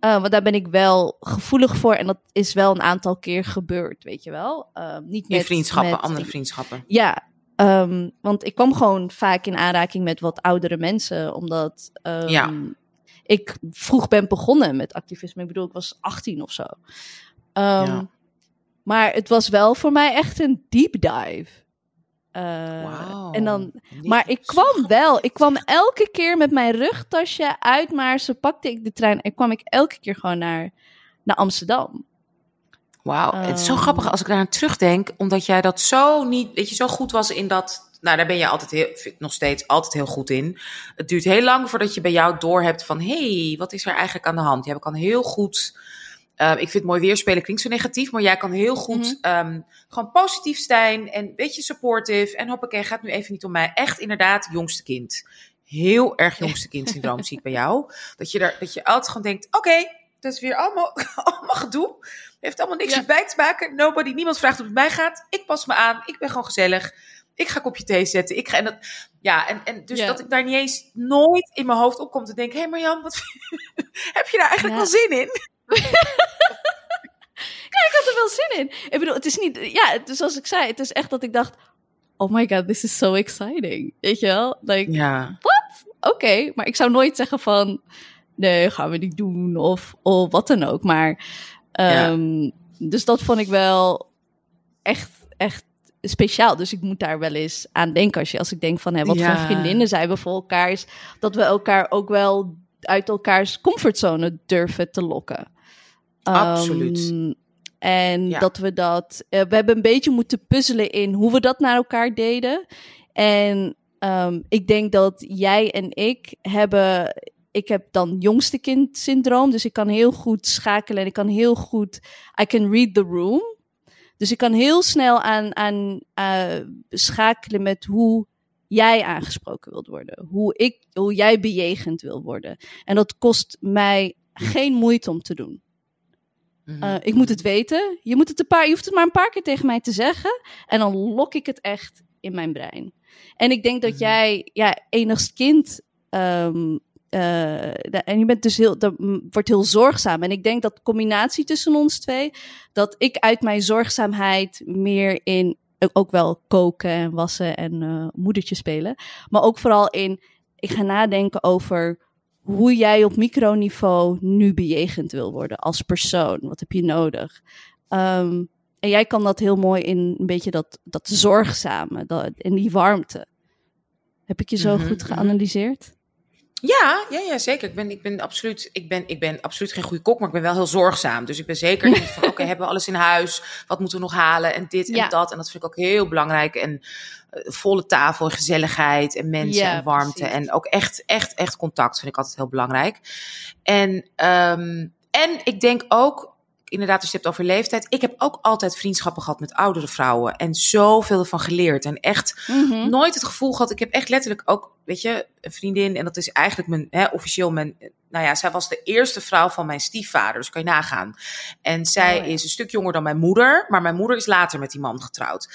Eh, want daar ben ik wel gevoelig voor. En dat is wel een aantal keer gebeurd, weet je wel. Ehm, niet In met, vriendschappen, met- andere vriendschappen. Ja, ehm, want ik kwam gewoon vaak in aanraking met wat oudere mensen. Omdat ehm, Ja. ik vroeg ben begonnen met activisme. Ik bedoel, ik was 18 of zo. Ja. Maar het was wel voor mij echt een deep dive. Eh. En dan, maar ik kwam wel. Ik kwam elke keer met mijn rugtasje uit Maarsen, pakte ik de trein en kwam ik elke keer gewoon naar, naar Amsterdam. Wauw, het is zo Ehm. grappig als ik daar aan terugdenk, omdat jij dat zo niet, weet je, zo goed was in dat. Nou, daar ben je altijd heel, nog steeds altijd heel goed in. Het duurt heel lang voordat je bij jou doorhebt van, hé, hey, wat is er eigenlijk aan de hand? Jij kan heel goed, eh, ik vind het mooi weerspelen klinkt zo negatief, maar jij kan heel goed Mhm. ehm, gewoon positief zijn en een beetje supportive. En hoppakee, gaat nu even niet om mij. Echt inderdaad, jongste kind. Heel erg jongste kind syndroom zie ik bij jou. Dat je, daar, dat je altijd gewoon denkt, oké, dat is weer allemaal, allemaal gedoe. Heeft allemaal niks Ja. bij te maken. Nobody, niemand vraagt hoe het mij gaat. Ik pas me aan. Ik ben gewoon gezellig. Ik ga een kopje thee zetten. Ik ga, en dat, ja, en, en dus Ja. dat ik daar niet eens nooit in mijn hoofd opkom te denken... Hé hey Marjan, wat, heb je daar eigenlijk Ja. wel zin in? Ik had er wel zin in. Ik bedoel, het is niet. Ja, het is zoals ik zei, het is echt dat ik dacht. Oh my god, this is so exciting. Weet je wel? Like, Ja, oké, maar ik zou nooit zeggen van. Nee, gaan we niet doen. Of, of wat dan ook. Maar. ehm, Dus dat vond ik wel echt, echt speciaal. Dus ik moet daar wel eens aan denken. Als, je, als ik denk van hè, wat Ja. voor vriendinnen zijn we voor elkaar. Is dat we elkaar ook wel uit elkaars comfortzone durven te lokken. Absoluut. Ehm, en Ja. dat we dat. eh, we hebben een beetje moeten puzzelen in hoe we dat naar elkaar deden. En ehm, ik denk dat jij en ik hebben. Ik heb dan jongste kind syndroom. Dus ik kan heel goed schakelen. En ik kan heel goed. I can read the room. Dus ik kan heel snel aan, aan eh, schakelen met hoe jij aangesproken wilt worden. Hoe, ik, hoe jij bejegend wil worden. En dat kost mij geen moeite om te doen. Mhm. Uh, ik moet het weten. Je, moet het een paar, je hoeft het maar een paar keer tegen mij te zeggen. En dan lok ik het echt in mijn brein. En ik denk dat Mhm. jij, ja, enigst kind. ehm, eh, en je bent dus heel, dat wordt heel zorgzaam. En ik denk dat de combinatie tussen ons twee. Dat ik uit mijn zorgzaamheid meer in. eh, Ook wel koken en wassen en eh moedertje spelen. Maar ook vooral in. Ik ga nadenken over hoe jij op microniveau nu bejegend wil worden als persoon. Wat heb je nodig? Ehm, en jij kan dat heel mooi in een beetje dat, dat zorgzame, dat, in die warmte. Heb ik je zo Mhm, goed mhm. geanalyseerd? Ja, ja, ja, zeker. Ik ben, ik, ben absoluut, ik, ben, ik ben absoluut geen goede kok, maar ik ben wel heel zorgzaam. Dus ik ben zeker niet van, oké, hebben we alles in huis? Wat moeten we nog halen? En dit en Ja. dat. En dat vind ik ook heel belangrijk. En eh, volle tafel, gezelligheid en mensen Ja, en warmte. precies. En ook echt, echt, echt contact vind ik altijd heel belangrijk. En, ehm, en ik denk ook, inderdaad, als je het hebt over leeftijd. Ik heb ook altijd vriendschappen gehad met oudere vrouwen. En zoveel ervan geleerd. En echt Mhm. nooit het gevoel gehad. Ik heb echt letterlijk ook, weet je, een vriendin. En dat is eigenlijk mijn, hè, officieel mijn. Nou ja, zij was de eerste vrouw van mijn stiefvader. Dus kan je nagaan. En zij Oh ja. is een stuk jonger dan mijn moeder. Maar mijn moeder is later met die man getrouwd.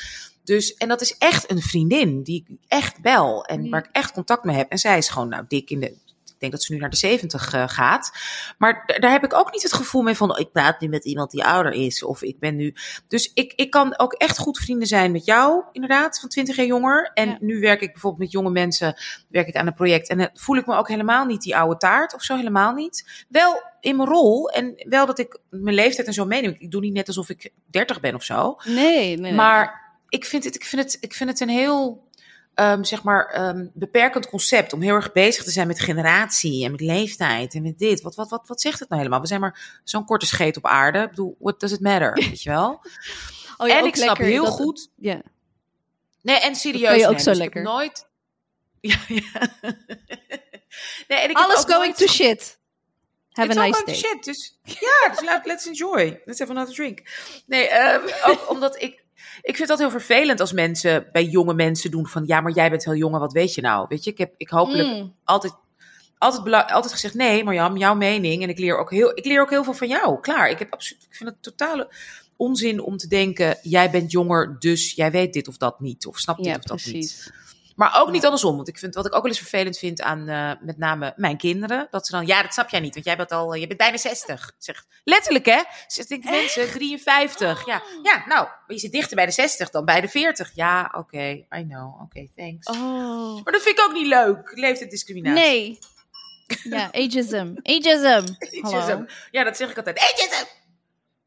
Dus, en dat is echt een vriendin die ik echt bel. En waar ik echt contact mee heb. En zij is gewoon, nou, dik in de. Ik denk dat ze nu naar de 70 eh, gaat. Maar daar heb ik ook niet het gevoel mee van. ik praat nu met iemand die ouder is. Of ik ben nu. Dus ik, ik kan ook echt goed vrienden zijn met jou, inderdaad, van 20 jaar jonger. En Ja. nu werk ik bijvoorbeeld met jonge mensen. Werk ik aan een project. En dan voel ik me ook helemaal niet die oude taart of zo. Helemaal niet. Wel in mijn rol. En wel dat ik mijn leeftijd en zo meeneem. Ik doe niet net alsof ik 30 ben of zo. Nee, nee. Maar ik vind het, ik vind het, ik vind het een heel, ehm, zeg maar, ehm, beperkend concept. Om heel erg bezig te zijn met generatie en met leeftijd en met dit. Wat, wat, wat, wat zegt het nou helemaal? We zijn maar zo'n korte scheet op aarde. Ik bedoel, what does it matter? Weet je wel? Oh ja, en ik snap heel goed. Ja. Nee, en serieus. je ook nemen. zo Dus lekker. nooit. Ja, ja. Nee, en ik Alles going nooit to shit. Have It's a nice day. shit. Dus ja, dus let's enjoy. Let's have another drink. Nee, ehm, ook omdat ik... Ik vind dat heel vervelend als mensen bij jonge mensen doen van... Ja, maar jij bent heel jong wat weet je nou? Weet je, ik heb ik hopelijk Mm. altijd, altijd, altijd gezegd... Nee, Marjam, jouw mening. En ik leer, ook heel, ik leer ook heel veel van jou. Klaar, ik, heb absoluut, ik vind het totale onzin om te denken... Jij bent jonger, dus jij weet dit of dat niet. Of snapt dit Ja, of dat niet. Maar ook niet andersom. Want ik vind wat ik ook wel eens vervelend vind aan eh, met name mijn kinderen. Dat ze dan, ja, dat snap jij niet. Want jij bent al, eh, je bent bijna 60. Ik Zeg, letterlijk hè. Ze denken mensen, 53. Ja, ja, nou, je zit dichter bij de 60 dan bij de 40. Ja, oké, I know. Oké, thanks. Oh. Maar dat vind ik ook niet leuk. Leeftijdsdiscriminatie. Nee. Ja, ageism. Ageism. Hallo. Ageism. Ja, dat zeg ik altijd. Ageism!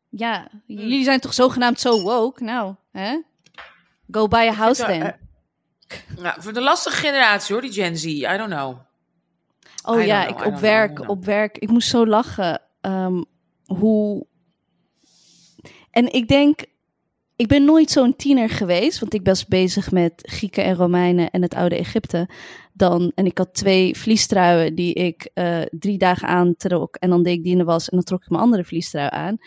Ja, jullie zijn toch zogenaamd zo woke? Nou, hè? Go buy a house then. Ja, voor de lastige generatie hoor, die Gen Z. I don't know. Oh I ja, know, ik op werk, know, op werk. Ik moest zo lachen. ehm, hoe. En ik denk, ik ben nooit zo'n tiener geweest, want ik was bezig met Grieken en Romeinen en het oude Egypte. Dan, en ik had twee vliestruien die ik eh, drie dagen aantrok. En dan deed ik die in de was en dan trok ik mijn andere vliestrui aan.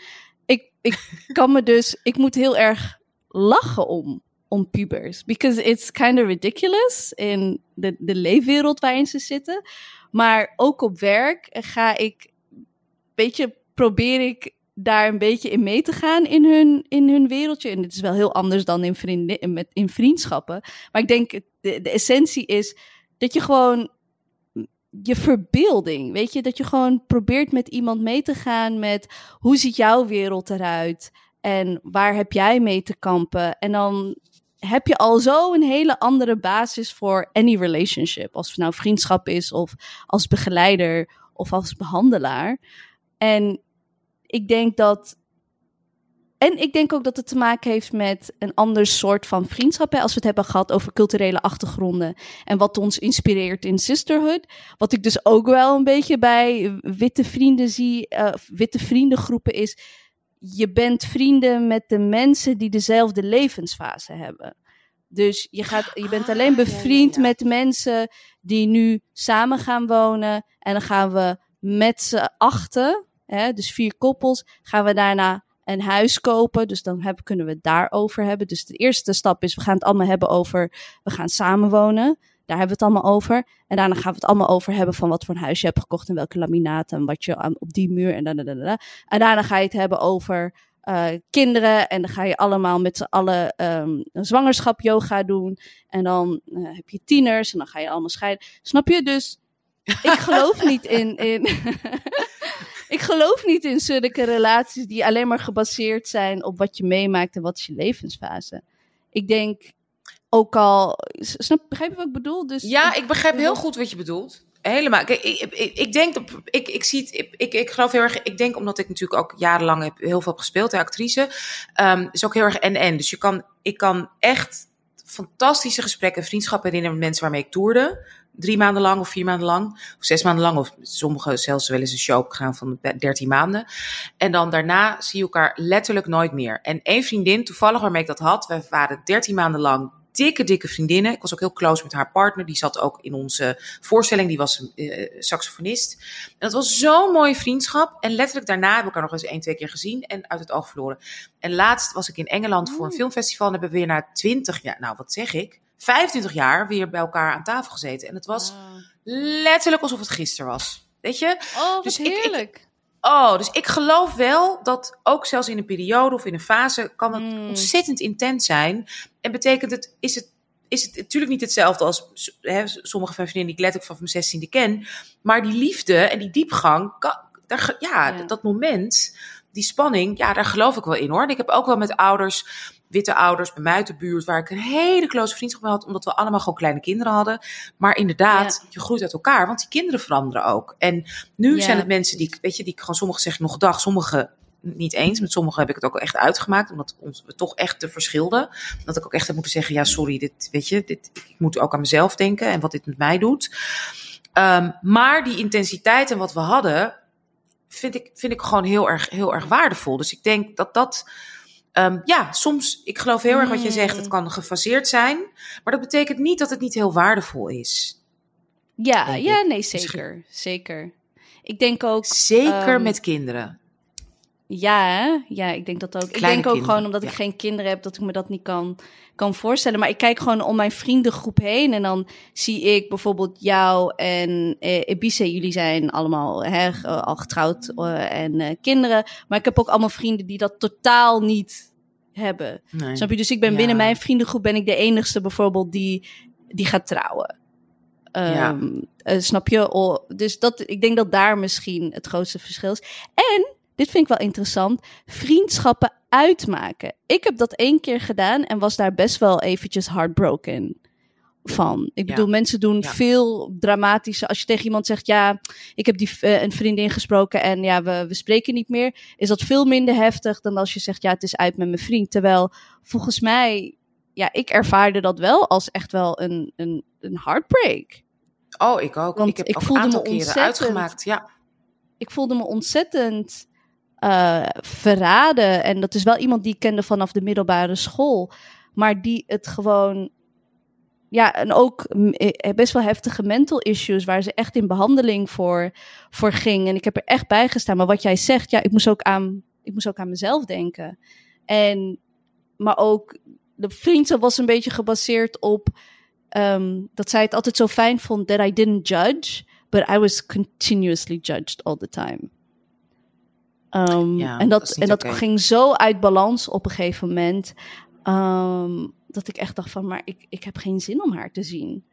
Ik, ik kan me dus, ik moet heel erg lachen om, pubers. Because it's kind of ridiculous in de, de leefwereld waarin ze zitten. Maar ook op werk ga ik, weet je, probeer ik daar een beetje in mee te gaan in hun, in hun wereldje. En dit is wel heel anders dan in, vrienden, met, in vriendschappen. Maar ik denk, de, de essentie is dat je gewoon je verbeelding, weet je, dat je gewoon probeert met iemand mee te gaan met hoe ziet jouw wereld eruit en waar heb jij mee te kampen. En dan heb je al zo een hele andere basis voor any relationship. Als het nou vriendschap is of als begeleider of als behandelaar. En ik denk dat. En ik denk ook dat het te maken heeft met een ander soort van vriendschap. Hè? Als we het hebben gehad over culturele achtergronden en wat ons inspireert in sisterhood. Wat ik dus ook wel een beetje bij witte vrienden zie, uh, witte vriendengroepen is. Je bent vrienden met de mensen die dezelfde levensfase hebben. Dus je, gaat, je bent alleen Ah, ja, bevriend ja, ja. met mensen die nu samen gaan wonen. En dan gaan we met z'n achten, hè, dus vier koppels, gaan we daarna een huis kopen. Dus dan hebben, kunnen we het daarover hebben. Dus de eerste stap is, we gaan het allemaal hebben over, we gaan samenwonen. Daar hebben we het allemaal over. En daarna gaan we het allemaal over hebben van wat voor een huis je hebt gekocht en welke laminaten en wat je aan, op die muur en da, da, da, da. En daarna ga je het hebben over uh, kinderen en dan ga je allemaal met z'n allen um, een zwangerschap yoga doen. En dan uh, heb je tieners en dan ga je allemaal scheiden. Snap je? Dus ik geloof niet in. in ik geloof niet in zulke relaties die alleen maar gebaseerd zijn op wat je meemaakt en wat is je levensfase. Ik denk ook al. Snap, begrijp je wat ik bedoel? Dus, ja, ik begrijp heel goed wat je bedoelt. Helemaal. Kijk, ik, ik, ik denk dat ik, ik zie het. Ik, ik geloof heel erg. Ik denk omdat ik natuurlijk ook jarenlang heb heel veel heb gespeeld, de actrice. Um, is ook heel erg en-en. Dus je kan, ik kan echt fantastische gesprekken, vriendschappen herinneren met mensen waarmee ik toerde. Drie maanden lang of vier maanden lang. Of zes maanden lang. Of sommigen zelfs wel eens een show opgegaan van dertien maanden. En dan daarna zie je elkaar letterlijk nooit meer. En één vriendin, toevallig waarmee ik dat had. We waren dertien maanden lang dikke, dikke vriendinnen. Ik was ook heel close met haar partner. Die zat ook in onze voorstelling. Die was uh, saxofonist. En dat was zo'n mooie vriendschap. En letterlijk daarna hebben we elkaar nog eens één, twee keer gezien en uit het oog verloren. En laatst was ik in Engeland voor een Oh. filmfestival. En hebben we weer na 20 jaar, nou wat zeg ik, 25 jaar weer bij elkaar aan tafel gezeten. En het was letterlijk alsof het gisteren was. Weet je? Oh, Dus ik- ik- heerlijk. Oh, dus ik geloof wel dat ook zelfs in een periode of in een fase kan het Mm. ontzettend intens zijn. En betekent het, is het, is het natuurlijk niet hetzelfde als hè, sommige van mijn vriendinnen die ik letterlijk van mijn zestiende ken. Maar die liefde en die diepgang, kan, daar, Ja. dat moment, die spanning, ja, daar geloof ik wel in hoor. En ik heb ook wel met ouders, witte ouders bij mij uit de buurt, waar ik een hele close vriendschap mee had, omdat we allemaal gewoon kleine kinderen hadden. Maar inderdaad, je groeit uit elkaar, want die kinderen veranderen ook. En nu Ja. zijn het mensen die, ik- weet je, die ik gewoon sommige zeggen nog dag, sommige niet eens. Met sommigen heb ik het ook echt uitgemaakt, omdat ons, we toch echt te verschilden. Dat ik ook echt heb moeten zeggen, ja, sorry, dit, weet je, dit, ik moet ook aan mezelf denken en wat dit met mij doet. Ehm, maar die intensiteit en wat we hadden, vind ik, vind ik gewoon heel erg, heel erg waardevol. Dus ik denk dat dat, ehm, ja, soms, ik geloof heel erg wat je zegt, het Mm. kan gefaseerd zijn. Maar dat betekent niet dat het niet heel waardevol is. Ja, ja, nee, zeker. Zeker. Ik denk ook, Zeker Ehm, met kinderen. Ja, hè? ja, ik denk dat ook. ik denk ook kinderen, gewoon omdat ik ja. geen kinderen heb, dat ik me dat niet kan, kan voorstellen. Maar ik kijk gewoon om mijn vriendengroep heen en dan zie ik bijvoorbeeld jou en eh. Jullie zijn allemaal hè, ge- al getrouwd eh, en eh, kinderen. Maar ik heb ook allemaal vrienden die dat totaal niet hebben. Nee. Snap je? Dus ik ben Ja. binnen mijn vriendengroep ben ik de enigste bijvoorbeeld die, die gaat trouwen. Ja. Ehm, eh, snap je? Dus dat, ik denk dat daar misschien het grootste verschil is. En, dit vind ik wel interessant, vriendschappen uitmaken. Ik heb dat één keer gedaan en was daar best wel eventjes heartbroken van. Ik Ja. bedoel, mensen doen Ja. veel dramatischer. Als je tegen iemand zegt, ja, ik heb die, eh, een vriendin gesproken en ja, we, we spreken niet meer. Is dat veel minder heftig dan als je zegt, ja, het is uit met mijn vriend. Terwijl, volgens mij, ja, ik ervaarde dat wel als echt wel een, een, een heartbreak. Oh, ik ook. Want ik heb ik ook voelde een me keren ontzettend- uitgemaakt. Ja. ik voelde me ontzettend eh, verraden. En dat is wel iemand die ik kende vanaf de middelbare school. Maar die het gewoon. Ja, en ook mm, eh, best wel heftige mental issues. Waar ze echt in behandeling voor, voor ging. En ik heb er echt bij gestaan. Maar wat jij zegt, ja, ik moest ook aan, ik moest ook aan mezelf denken. En, maar ook de vriendschap was een beetje gebaseerd op. ehm, dat zij het altijd zo fijn vond that I didn't judge. But I was continuously judged all the time. Um, Ja, en dat, en dat ging zo uit balans op een gegeven moment. um, dat ik echt dacht van, maar ik, ik heb geen zin om haar te zien.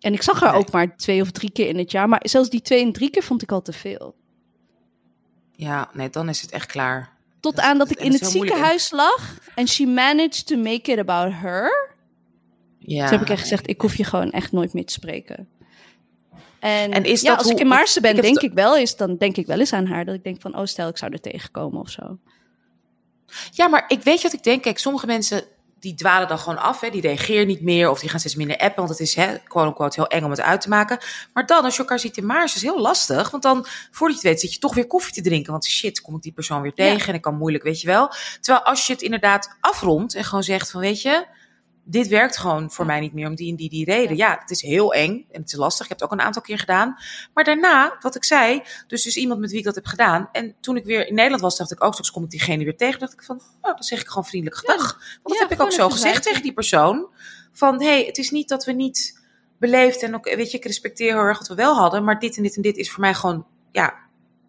En ik zag haar Nee. ook maar twee of drie keer in het jaar. Maar zelfs die twee en drie keer vond ik al te veel. ja, nee, dan is het echt klaar. Tot Dat- aan dat dat- ik in het moeilijk. ziekenhuis lag. En she managed to make it about her. Ja, Toen heb ik echt gezegd, ik hoef je gewoon echt nooit meer te spreken. En, En is ja, dat als hoe- ik in Maarsen ben, ik denk ik wel eens, dan denk ik wel eens aan haar. Dat ik denk van, oh stel, ik zou er tegenkomen of zo. Ja, maar ik weet wat ik denk. Kijk, sommige mensen die dwalen dan gewoon af. Hè. Die reageren niet meer of die gaan steeds minder appen. Want het is hè, quote-unquote heel eng om het uit te maken. Maar dan, als je elkaar ziet in Maars, is het heel lastig. Want dan, voordat je het weet, zit je toch weer koffie te drinken. Want shit, kom ik die persoon weer tegen. En ik kan moeilijk, weet je wel. Terwijl als je het inderdaad afrondt en gewoon zegt van, weet je... Dit werkt gewoon voor mij niet meer om die en die, die reden. Ja, het is heel eng en het is lastig. Ik heb het ook een aantal keer gedaan. Maar daarna, wat ik zei, dus dus iemand met wie ik dat heb gedaan. En toen ik weer in Nederland was, dacht ik ook, straks kom ik diegene weer tegen. dacht ik van, oh, dan zeg ik gewoon vriendelijk gedag. Want dat Ja, heb ik ook zo gezegd tegen die persoon. Van, hé, hey, het is niet dat we niet beleefd en ook, weet je, ik respecteer heel erg wat we wel hadden. Maar dit en dit en dit is voor mij gewoon, ja,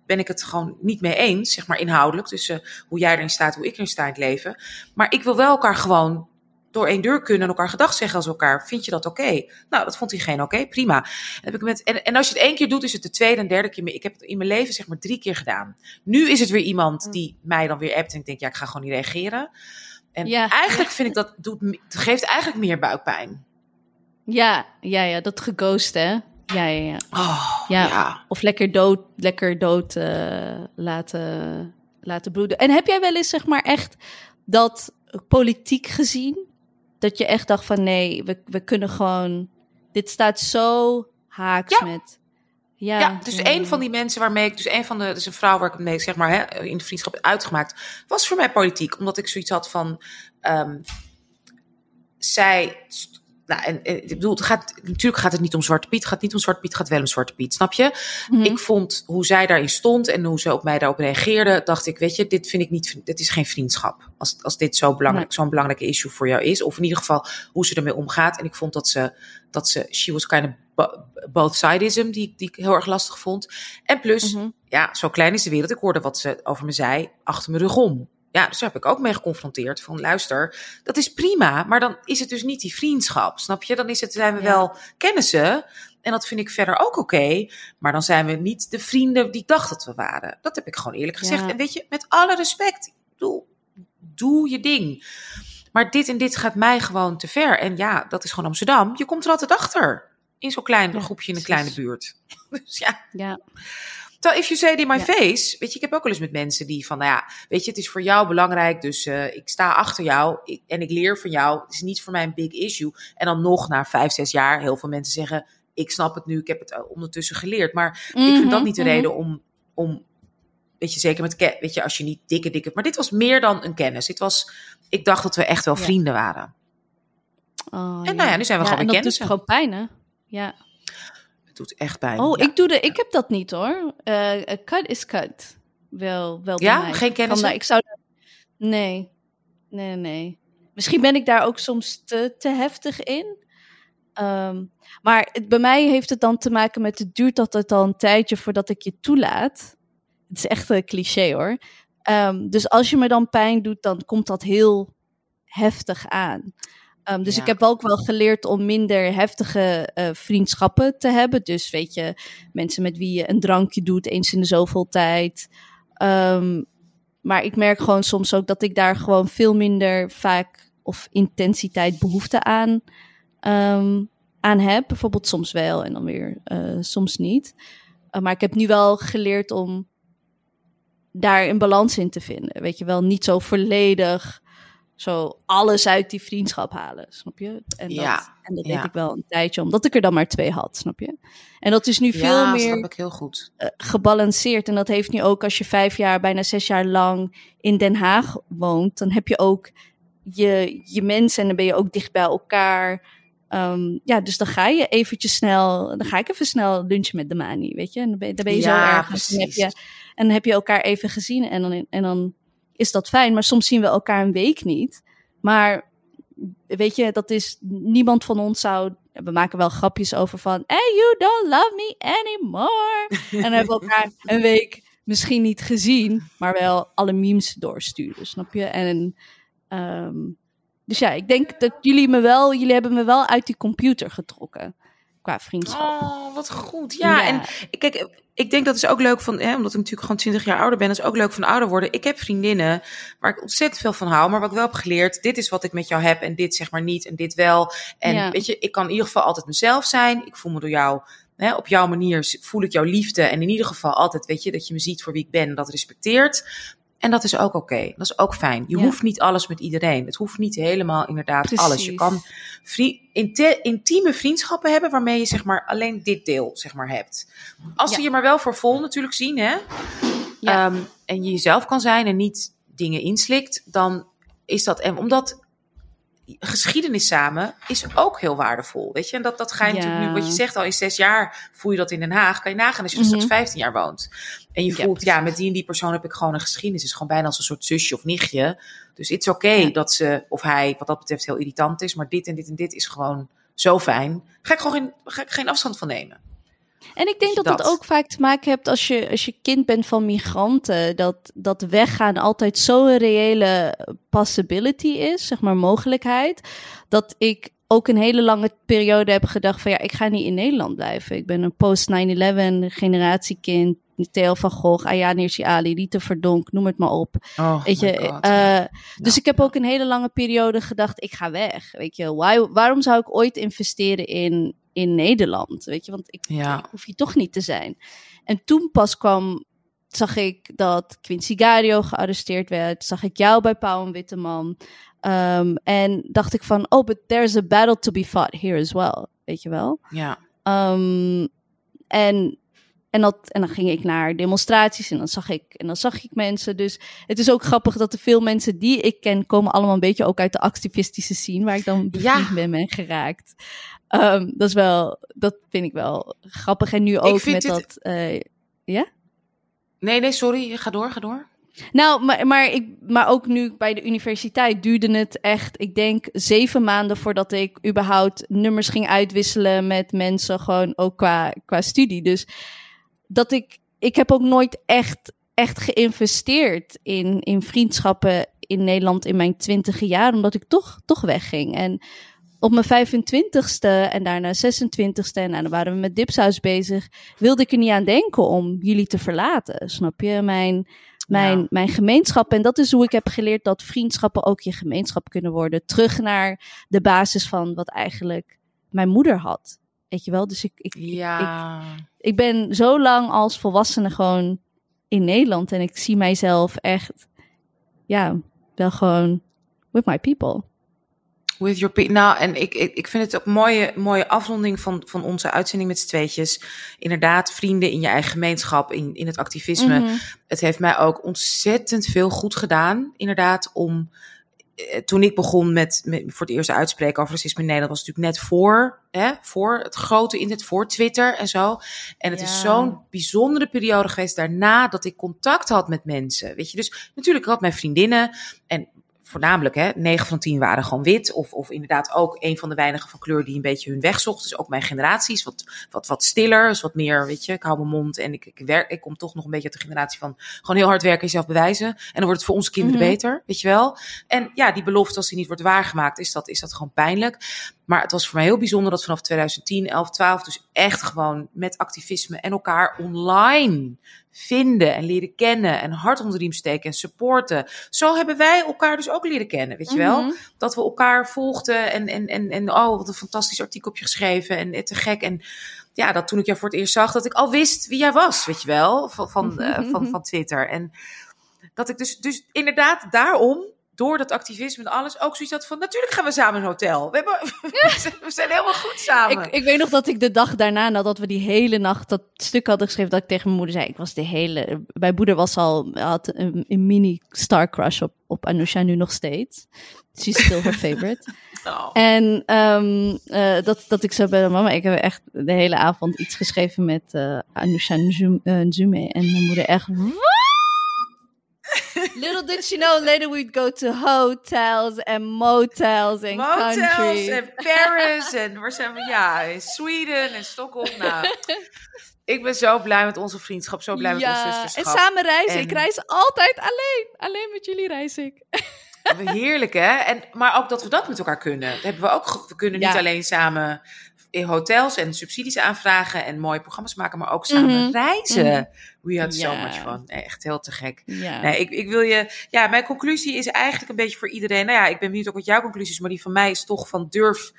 ben ik het gewoon niet mee eens, zeg maar inhoudelijk. Tussen hoe jij erin staat, hoe ik erin sta in het leven. Maar ik wil wel elkaar gewoon door één deur kunnen en elkaar gedag zeggen als elkaar. Vind je dat oké? Nou, dat vond diegene oké, prima. En, heb ik met, en, en als je het één keer doet, is het de tweede en derde keer. Ik heb het in mijn leven zeg maar drie keer gedaan. Nu is het weer iemand die mij dan weer appt en ik denk, ja, ik ga gewoon niet reageren. En Ja. eigenlijk vind ik dat, doet, het geeft eigenlijk meer buikpijn. Ja, ja, ja, dat geghost, hè? Ja, ja, ja. Oh, Ja. ja. Of lekker dood, lekker dood eh, laten, laten broeden. En heb jij wel eens, zeg maar, echt dat politiek gezien? Dat je echt dacht van, nee, we, we kunnen gewoon... Dit staat zo haaks Ja. met... Ja, Ja, dus een van die mensen waarmee ik, dus een van de, dus een vrouw waar ik het mee, zeg maar, hè, in de vriendschap heb uitgemaakt, was voor mij politiek. Omdat ik zoiets had van, ehm, zij nou, en, en, ik bedoel, het gaat, natuurlijk gaat het niet om Zwarte Piet. Het gaat niet om Zwarte Piet, het gaat wel om Zwarte Piet. Snap je? Mhm. Ik vond hoe zij daarin stond en hoe ze op mij daarop reageerde, dacht ik, weet je, dit vind ik niet, dit is geen vriendschap. Als, als dit zo belangrijk, zo'n belangrijke issue voor jou is. Of in ieder geval hoe ze ermee omgaat. En ik vond dat ze, dat ze, she was kind of bo- both sidism, die, die ik heel erg lastig vond. En plus, Mhm. ja, zo klein is de wereld. Ik hoorde wat ze over me zei, achter mijn rug om. Ja, dus daar heb ik ook mee geconfronteerd. Van luister, dat is prima, maar dan is het dus niet die vriendschap. Snap je? Dan is het, zijn we Ja. wel kennissen. En dat vind ik verder ook oké. maar dan zijn we niet de vrienden die ik dacht dat we waren. Dat heb ik gewoon eerlijk gezegd. Ja. En weet je, met alle respect, bedoel, doe je ding. Maar dit en dit gaat mij gewoon te ver. En ja, dat is gewoon Amsterdam. Je komt er altijd achter. In zo'n klein groepje in een kleine buurt. Dus ja, Ja. Terwijl if you say it in my Ja. face, weet je, ik heb ook wel eens met mensen die van, nou ja, weet je, het is voor jou belangrijk, dus eh, ik sta achter jou ik, en ik leer van jou. Het is niet voor mij een big issue. En dan nog na vijf, zes jaar, heel veel mensen zeggen, ik snap het nu, ik heb het eh, ondertussen geleerd. Maar ik vind dat niet de Mhm, reden om, om, weet je, zeker met, weet je, als je niet dikke, dikke, maar dit was meer dan een kennis. Dit was, ik dacht dat we echt wel Ja. vrienden waren. Oh, En nou ja, nu zijn we ja, gewoon en weer dat doet gewoon pijn, hè? Ja. Doet echt pijn. Oh, Ja. ik, doe de, ik heb dat niet hoor. Een cut is cut. Wel, wel bij Ja? mij. Geen kennis? Ik zou Nee. Nee, nee. Misschien ben ik daar ook soms te, te heftig in. Ehm, maar het, bij mij heeft het dan te maken met het duurt dat het al een tijdje voordat ik je toelaat. Het is echt een cliché hoor. Ehm, dus als je me dan pijn doet, dan komt dat heel heftig aan. Ehm, dus Ja. ik heb ook wel geleerd om minder heftige eh, vriendschappen te hebben. Dus weet je, mensen met wie je een drankje doet eens in de zoveel tijd. Ehm, maar ik merk gewoon soms ook dat ik daar gewoon veel minder vaak of intensiteit behoefte aan, ehm, aan heb. Bijvoorbeeld soms wel en dan weer eh, soms niet. Uh, maar ik heb nu wel geleerd om daar een balans in te vinden. Weet je wel, niet zo volledig zo alles uit die vriendschap halen, snap je? En Ja, dat, en dat ja. deed ik wel een tijdje, omdat ik er dan maar twee had, snap je? En dat is nu veel ja, meer snap ik heel goed. eh, gebalanceerd. En dat heeft nu ook als je vijf jaar, bijna zes jaar lang in Den Haag woont, dan heb je ook je, je mensen en dan ben je ook dicht bij elkaar. Ehm, ja, dus dan ga je eventjes snel, dan ga ik even snel lunchen met de Mani, weet je? En dan ben, dan ben je zo Ja, erg. En dan, heb precies. je, en dan heb je elkaar even gezien en dan, en dan is dat fijn. Maar soms zien we elkaar een week niet. Maar weet je, dat is niemand van ons zou. We maken wel grapjes over van. Hey, you don't love me anymore. en dan hebben we elkaar een week misschien niet gezien, maar wel alle memes doorsturen, snap je? En ehm, dus ja, ik denk dat jullie me wel, jullie hebben me wel uit die computer getrokken qua vriendschap. Oh, wat goed. Ja, Ja. en ik- kijk, ik denk dat is ook leuk van, hè, omdat ik natuurlijk gewoon 20 jaar ouder ben, dat is ook leuk van ouder worden. Ik heb vriendinnen waar ik ontzettend veel van hou, maar wat ik wel heb geleerd, dit is wat ik met jou heb en dit zeg maar niet en dit wel. En Ja. weet je, ik kan in ieder geval altijd mezelf zijn. Ik voel me door jou, hè, op jouw manier voel ik jouw liefde en in ieder geval altijd, weet je, dat je me ziet voor wie ik ben en dat respecteert. En dat is ook oké. Dat is ook fijn. Je Ja. hoeft niet alles met iedereen. Het hoeft niet helemaal inderdaad Precies. alles. Je kan intieme vriendschappen hebben waarmee je zeg maar alleen dit deel zeg maar hebt. Als ze Ja. je maar wel voor vol natuurlijk zien, hè? Ja. Ehm, en je jezelf kan zijn en niet dingen inslikt, dan is dat. En omdat geschiedenis samen is ook heel waardevol, weet je? En dat, dat ga je Ja. natuurlijk nu, wat je zegt al, in zes jaar voel je dat in Den Haag. Kan je nagaan als je er straks Mhm. 15 jaar woont. En je voelt, ja, met die en die persoon heb ik gewoon een geschiedenis. Het is gewoon bijna als een soort zusje of nichtje. Dus het is oké Ja. dat ze, of hij, wat dat betreft, heel irritant is. Maar dit en dit en dit is gewoon zo fijn. Ga ik gewoon geen, ga ik geen afstand van nemen. En ik denk dat dat. dat. ook vaak te maken hebt als je, als je kind bent van migranten. Dat, dat weggaan altijd zo'n reële possibility is, zeg maar mogelijkheid. Dat ik ook een hele lange periode heb gedacht van ja, ik ga niet in Nederland blijven. Ik ben een post-9-11 generatiekind. Theo van Gogh, Ayaan Hirsi Ali, Rita Verdonk, noem het maar op. Oh, Weet je, eh, dus ik heb ook een hele lange periode gedacht, ik ga weg. Weet je, why, waarom zou ik ooit investeren in, in Nederland? Weet je, want ik, Ja. ik hoef hier toch niet te zijn. En toen pas kwam, zag ik dat Quincy Gario gearresteerd werd. Zag ik jou bij Pauw en Witteman. Ehm, en dacht ik van, oh, but there's a battle to be fought here as well. Weet je wel? ja. Ehm, en En, dat, en dan ging ik naar demonstraties en dan, zag ik, en dan zag ik mensen. Dus het is ook grappig dat er veel mensen die ik ken, komen allemaal een beetje ook uit de activistische scene, waar ik dan bevriend Ja. ben ben geraakt. Ehm, dat is wel, dat vind ik wel grappig. En nu ook met dit- dat. eh, Nee, nee, sorry. Ga door, ga door. nou, maar, maar, ik, maar ook nu bij de universiteit duurde het echt, ik denk, zeven maanden voordat ik überhaupt nummers ging uitwisselen met mensen, gewoon ook qua, qua studie. Dus dat ik, ik heb ook nooit echt, echt geïnvesteerd in, in vriendschappen in Nederland in mijn twintige jaar, omdat ik toch, toch wegging. En op mijn 25ste en daarna 26ste, en nou, dan waren we met Dipsaus bezig, wilde ik er niet aan denken om jullie te verlaten. Snap je? Mijn, mijn, Ja. mijn gemeenschap. En dat is hoe ik heb geleerd dat vriendschappen ook je gemeenschap kunnen worden. Terug naar de basis van wat eigenlijk mijn moeder had. Weet je wel? Dus ik, ik, Ja. ik ben zo lang als volwassene gewoon in Nederland. En ik zie mijzelf echt, ja, wel gewoon with my people. With your pe- Nou, en ik, ik, ik vind het ook een mooie, mooie afronding van, van onze uitzending met z'n tweetjes. Inderdaad, vrienden in je eigen gemeenschap, in, in het activisme. Mhm. Het heeft mij ook ontzettend veel goed gedaan, inderdaad, om... eh, Toen ik begon met, met voor het eerst uitspreken over racisme in Nederland, was het natuurlijk net voor, hè, voor het grote internet, voor Twitter en zo. En het is zo'n bijzondere periode geweest daarna dat ik contact had met mensen. Weet je, dus natuurlijk ik had mijn vriendinnen en voornamelijk, hè, 9 van 10 waren gewoon wit. Of, of inderdaad ook een van de weinigen van kleur die een beetje hun weg zocht. Dus ook mijn generatie is wat, wat, wat stiller, is wat meer, weet je, ik hou mijn mond en ik, ik, werk, ik kom toch nog een beetje uit de generatie van gewoon heel hard werken en jezelf bewijzen. En dan wordt het voor onze kinderen Mhm. beter, weet je wel. En ja, die belofte, als die niet wordt waargemaakt, is dat, is dat gewoon pijnlijk. Maar het was voor mij heel bijzonder dat vanaf 2010, 11, 12, dus echt gewoon met activisme en elkaar online vinden en leren kennen en hart onder de riem steken en supporten. Zo hebben wij elkaar dus ook leren kennen, weet je wel? Mhm. Dat we elkaar volgden en, en, en, en oh, wat een fantastisch artikel heb je geschreven en eh, te gek. En ja, dat toen ik jou voor het eerst zag, dat ik al wist wie jij was, weet je wel, van, van, eh, van, van Twitter. En dat ik dus, dus inderdaad daarom, door dat activisme en alles, ook zoiets had van, natuurlijk gaan we samen een hotel. We, hebben, we, zijn, we zijn helemaal goed samen. Ik, ik weet nog dat ik de dag daarna, nadat we die hele nacht dat stuk hadden geschreven, dat ik tegen mijn moeder zei, ik was de hele... Mijn moeder was al, had een, een mini star crush op, op Anousha nu nog steeds. She's still her favorite. Oh. En ehm, eh, dat, dat ik zo bij mama, ik heb echt de hele avond iets geschreven met Anousha Nzum- eh, Nzume. En mijn moeder echt... Little did she know, later we'd go to hotels and motels and Motels countries. en Paris en waar zijn we? Ja, in Zweden en Stockholm. Nou, ik ben zo blij met onze vriendschap, zo blij met onze en zusterschap. samen reizen. En- Ik reis altijd alleen. Alleen met jullie reis ik. Heerlijk, hè? En, maar ook dat we dat met elkaar kunnen. Dat hebben we ook. We kunnen niet alleen samen hotels en subsidies aanvragen en mooie programma's maken, maar ook samen Mhm. reizen. We had so Ja. much fun. Echt heel te gek. Nee, ik, ik wil je. Ja, mijn conclusie is eigenlijk een beetje voor iedereen. Nou ja, ik ben benieuwd ook wat jouw conclusie is, maar die van mij is toch van durf.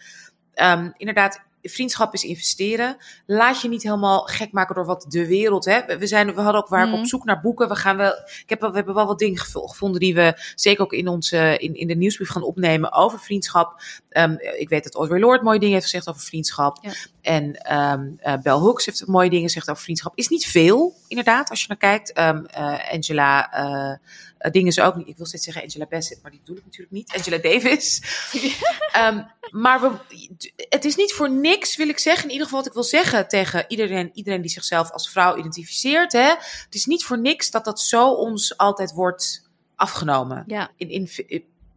ehm, inderdaad, vriendschap is investeren. Laat je niet helemaal gek maken door wat de wereld. Hè? We, zijn, we hadden ook waar Mhm. op zoek naar boeken. We, gaan wel, ik heb, we hebben wel wat dingen gevo- gevonden die we zeker ook in, onze, in, in de nieuwsbrief gaan opnemen over vriendschap. Ehm, ik weet dat Audrey Lorde mooie dingen heeft gezegd over vriendschap. Ja. En ehm eh, Bell Hooks heeft mooie dingen gezegd over vriendschap. Is niet veel, inderdaad, als je naar kijkt. Ehm, eh, Angela eh, eh, dingen ze ook niet. Ik wil steeds zeggen Angela Bassett, maar die bedoel ik natuurlijk niet. Angela Davis. Ehm, maar we, het is niet voor niks, wil ik zeggen. In ieder geval wat ik wil zeggen tegen iedereen, iedereen die zichzelf als vrouw identificeert. Hè? Het is niet voor niks dat dat zo ons altijd wordt afgenomen. Ja. In, in,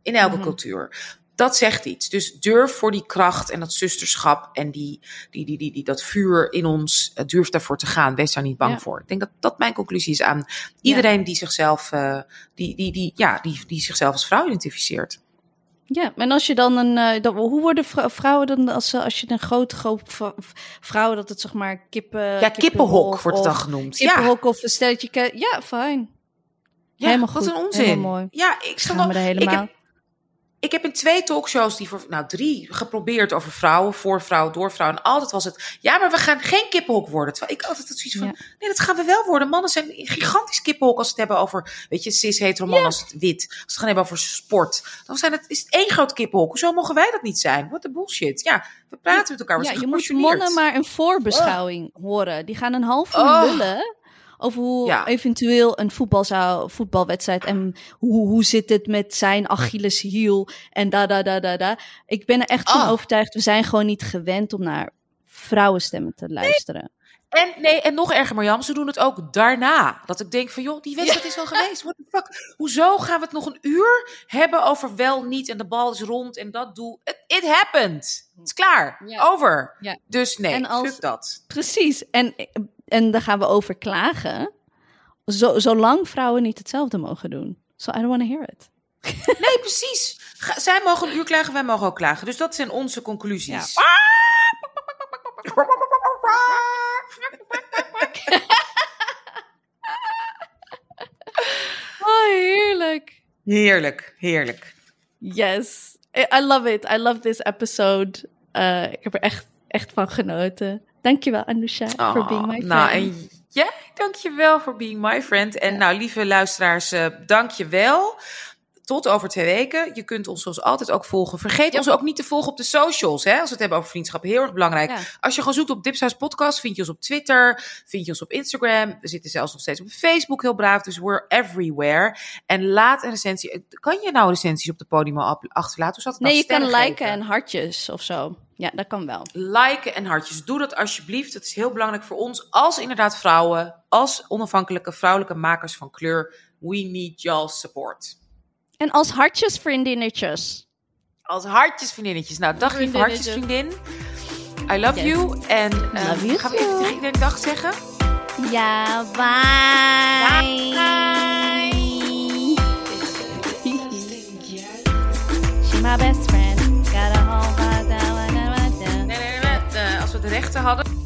in elke Mhm. cultuur. Dat zegt iets. Dus durf voor die kracht en dat zusterschap en die, die, die, die, die, dat vuur in ons, eh, durf daarvoor te gaan. Wees daar niet bang Ja. voor. Ik denk dat dat mijn conclusie is aan iedereen die zichzelf, eh, die, die, die, ja, die, die zichzelf als vrouw identificeert. Ja, en als je dan een. eh, dan, hoe worden vrou- vrouwen dan als, als je een grote groep vrouwen dat het zeg maar kippen. Ja, kippenhok wordt het dan genoemd. Ja, Kippenhok of een stelletje. Ja, fijn. ja helemaal wat goed. een onzin. Helemaal mooi. Ja, ik me er ik helemaal. heb, ik heb in twee talkshows, die voor, nou drie, geprobeerd over vrouwen, voor vrouwen, door vrouwen. En altijd was het, ja, maar we gaan geen kippenhok worden. Terwijl ik altijd zoiets van, Ja. nee, dat gaan we wel worden. Mannen zijn een gigantisch kippenhok als ze het hebben over, weet je, cis, hetero man als het wit. Als ze het gaan hebben over sport. Dan zijn het, is het één groot kippenhok. Hoezo mogen wij dat niet zijn? What the bullshit. Ja, we praten met elkaar. we Ja, je moet mannen maar een voorbeschouwing horen. Die gaan een half uur Oh. lullen over hoe Ja. eventueel een voetbal zou, voetbalwedstrijd en hoe, hoe zit het met zijn Achilleshiel en da da da da da. Ik ben er echt van Oh. overtuigd, we zijn gewoon niet gewend om naar vrouwenstemmen te luisteren. En, nee, en nog erger, Marjam, ze doen het ook daarna. Dat ik denk van, joh, die wedstrijd is al geweest. What the fuck? Hoezo gaan we het nog een uur hebben over wel, niet en de bal is rond en dat doe... It, it happened. Het is klaar. Ja. Over. Ja. Dus nee, En als- dat. Precies. En, en daar gaan we over klagen. Zo, zolang vrouwen niet hetzelfde mogen doen. So I don't want to hear it. Nee, precies. Ga- zij mogen een uur klagen, wij mogen ook klagen. Dus dat zijn onze conclusies. Oh, heerlijk. Heerlijk, heerlijk. Yes. I I love it. I love this episode. Uh, ik heb er echt, echt van genoten. Dankjewel, Anusha, for Oh, being my friend. nou, en jij, dankjewel voor being my friend. En nou, lieve luisteraars, eh dankjewel. Tot over twee weken. Je kunt ons zoals altijd ook volgen. Vergeet Ja. ons ook niet te volgen op de socials. Hè, als we het hebben over vriendschap. Heel erg belangrijk. Ja. Als je gewoon zoekt op Dipsaus Podcast, vind je ons op Twitter. Vind je ons op Instagram. We zitten zelfs nog steeds op Facebook heel braaf. Dus we're everywhere. En laat een recensie. Kan je nou recensies op de podium achterlaten? Hoe zat het Nee, nou? je kan liken geven? en hartjes of zo. Ja, dat kan wel. liken en hartjes. Doe dat alsjeblieft. Het is heel belangrijk voor ons als inderdaad vrouwen, als onafhankelijke vrouwelijke makers van kleur. We need y'all support. En als hartjes vriendinnetjes. Als hartjes vriendinnetjes. Nou, dag lieve hartjes vriendin. I love Yes. you. En eh, Love you gaan we even tegen iedereen dag zeggen? Ja, bye. She's my best friend. Got a whole nee, nee. nee. Eh, als we de rechten hadden.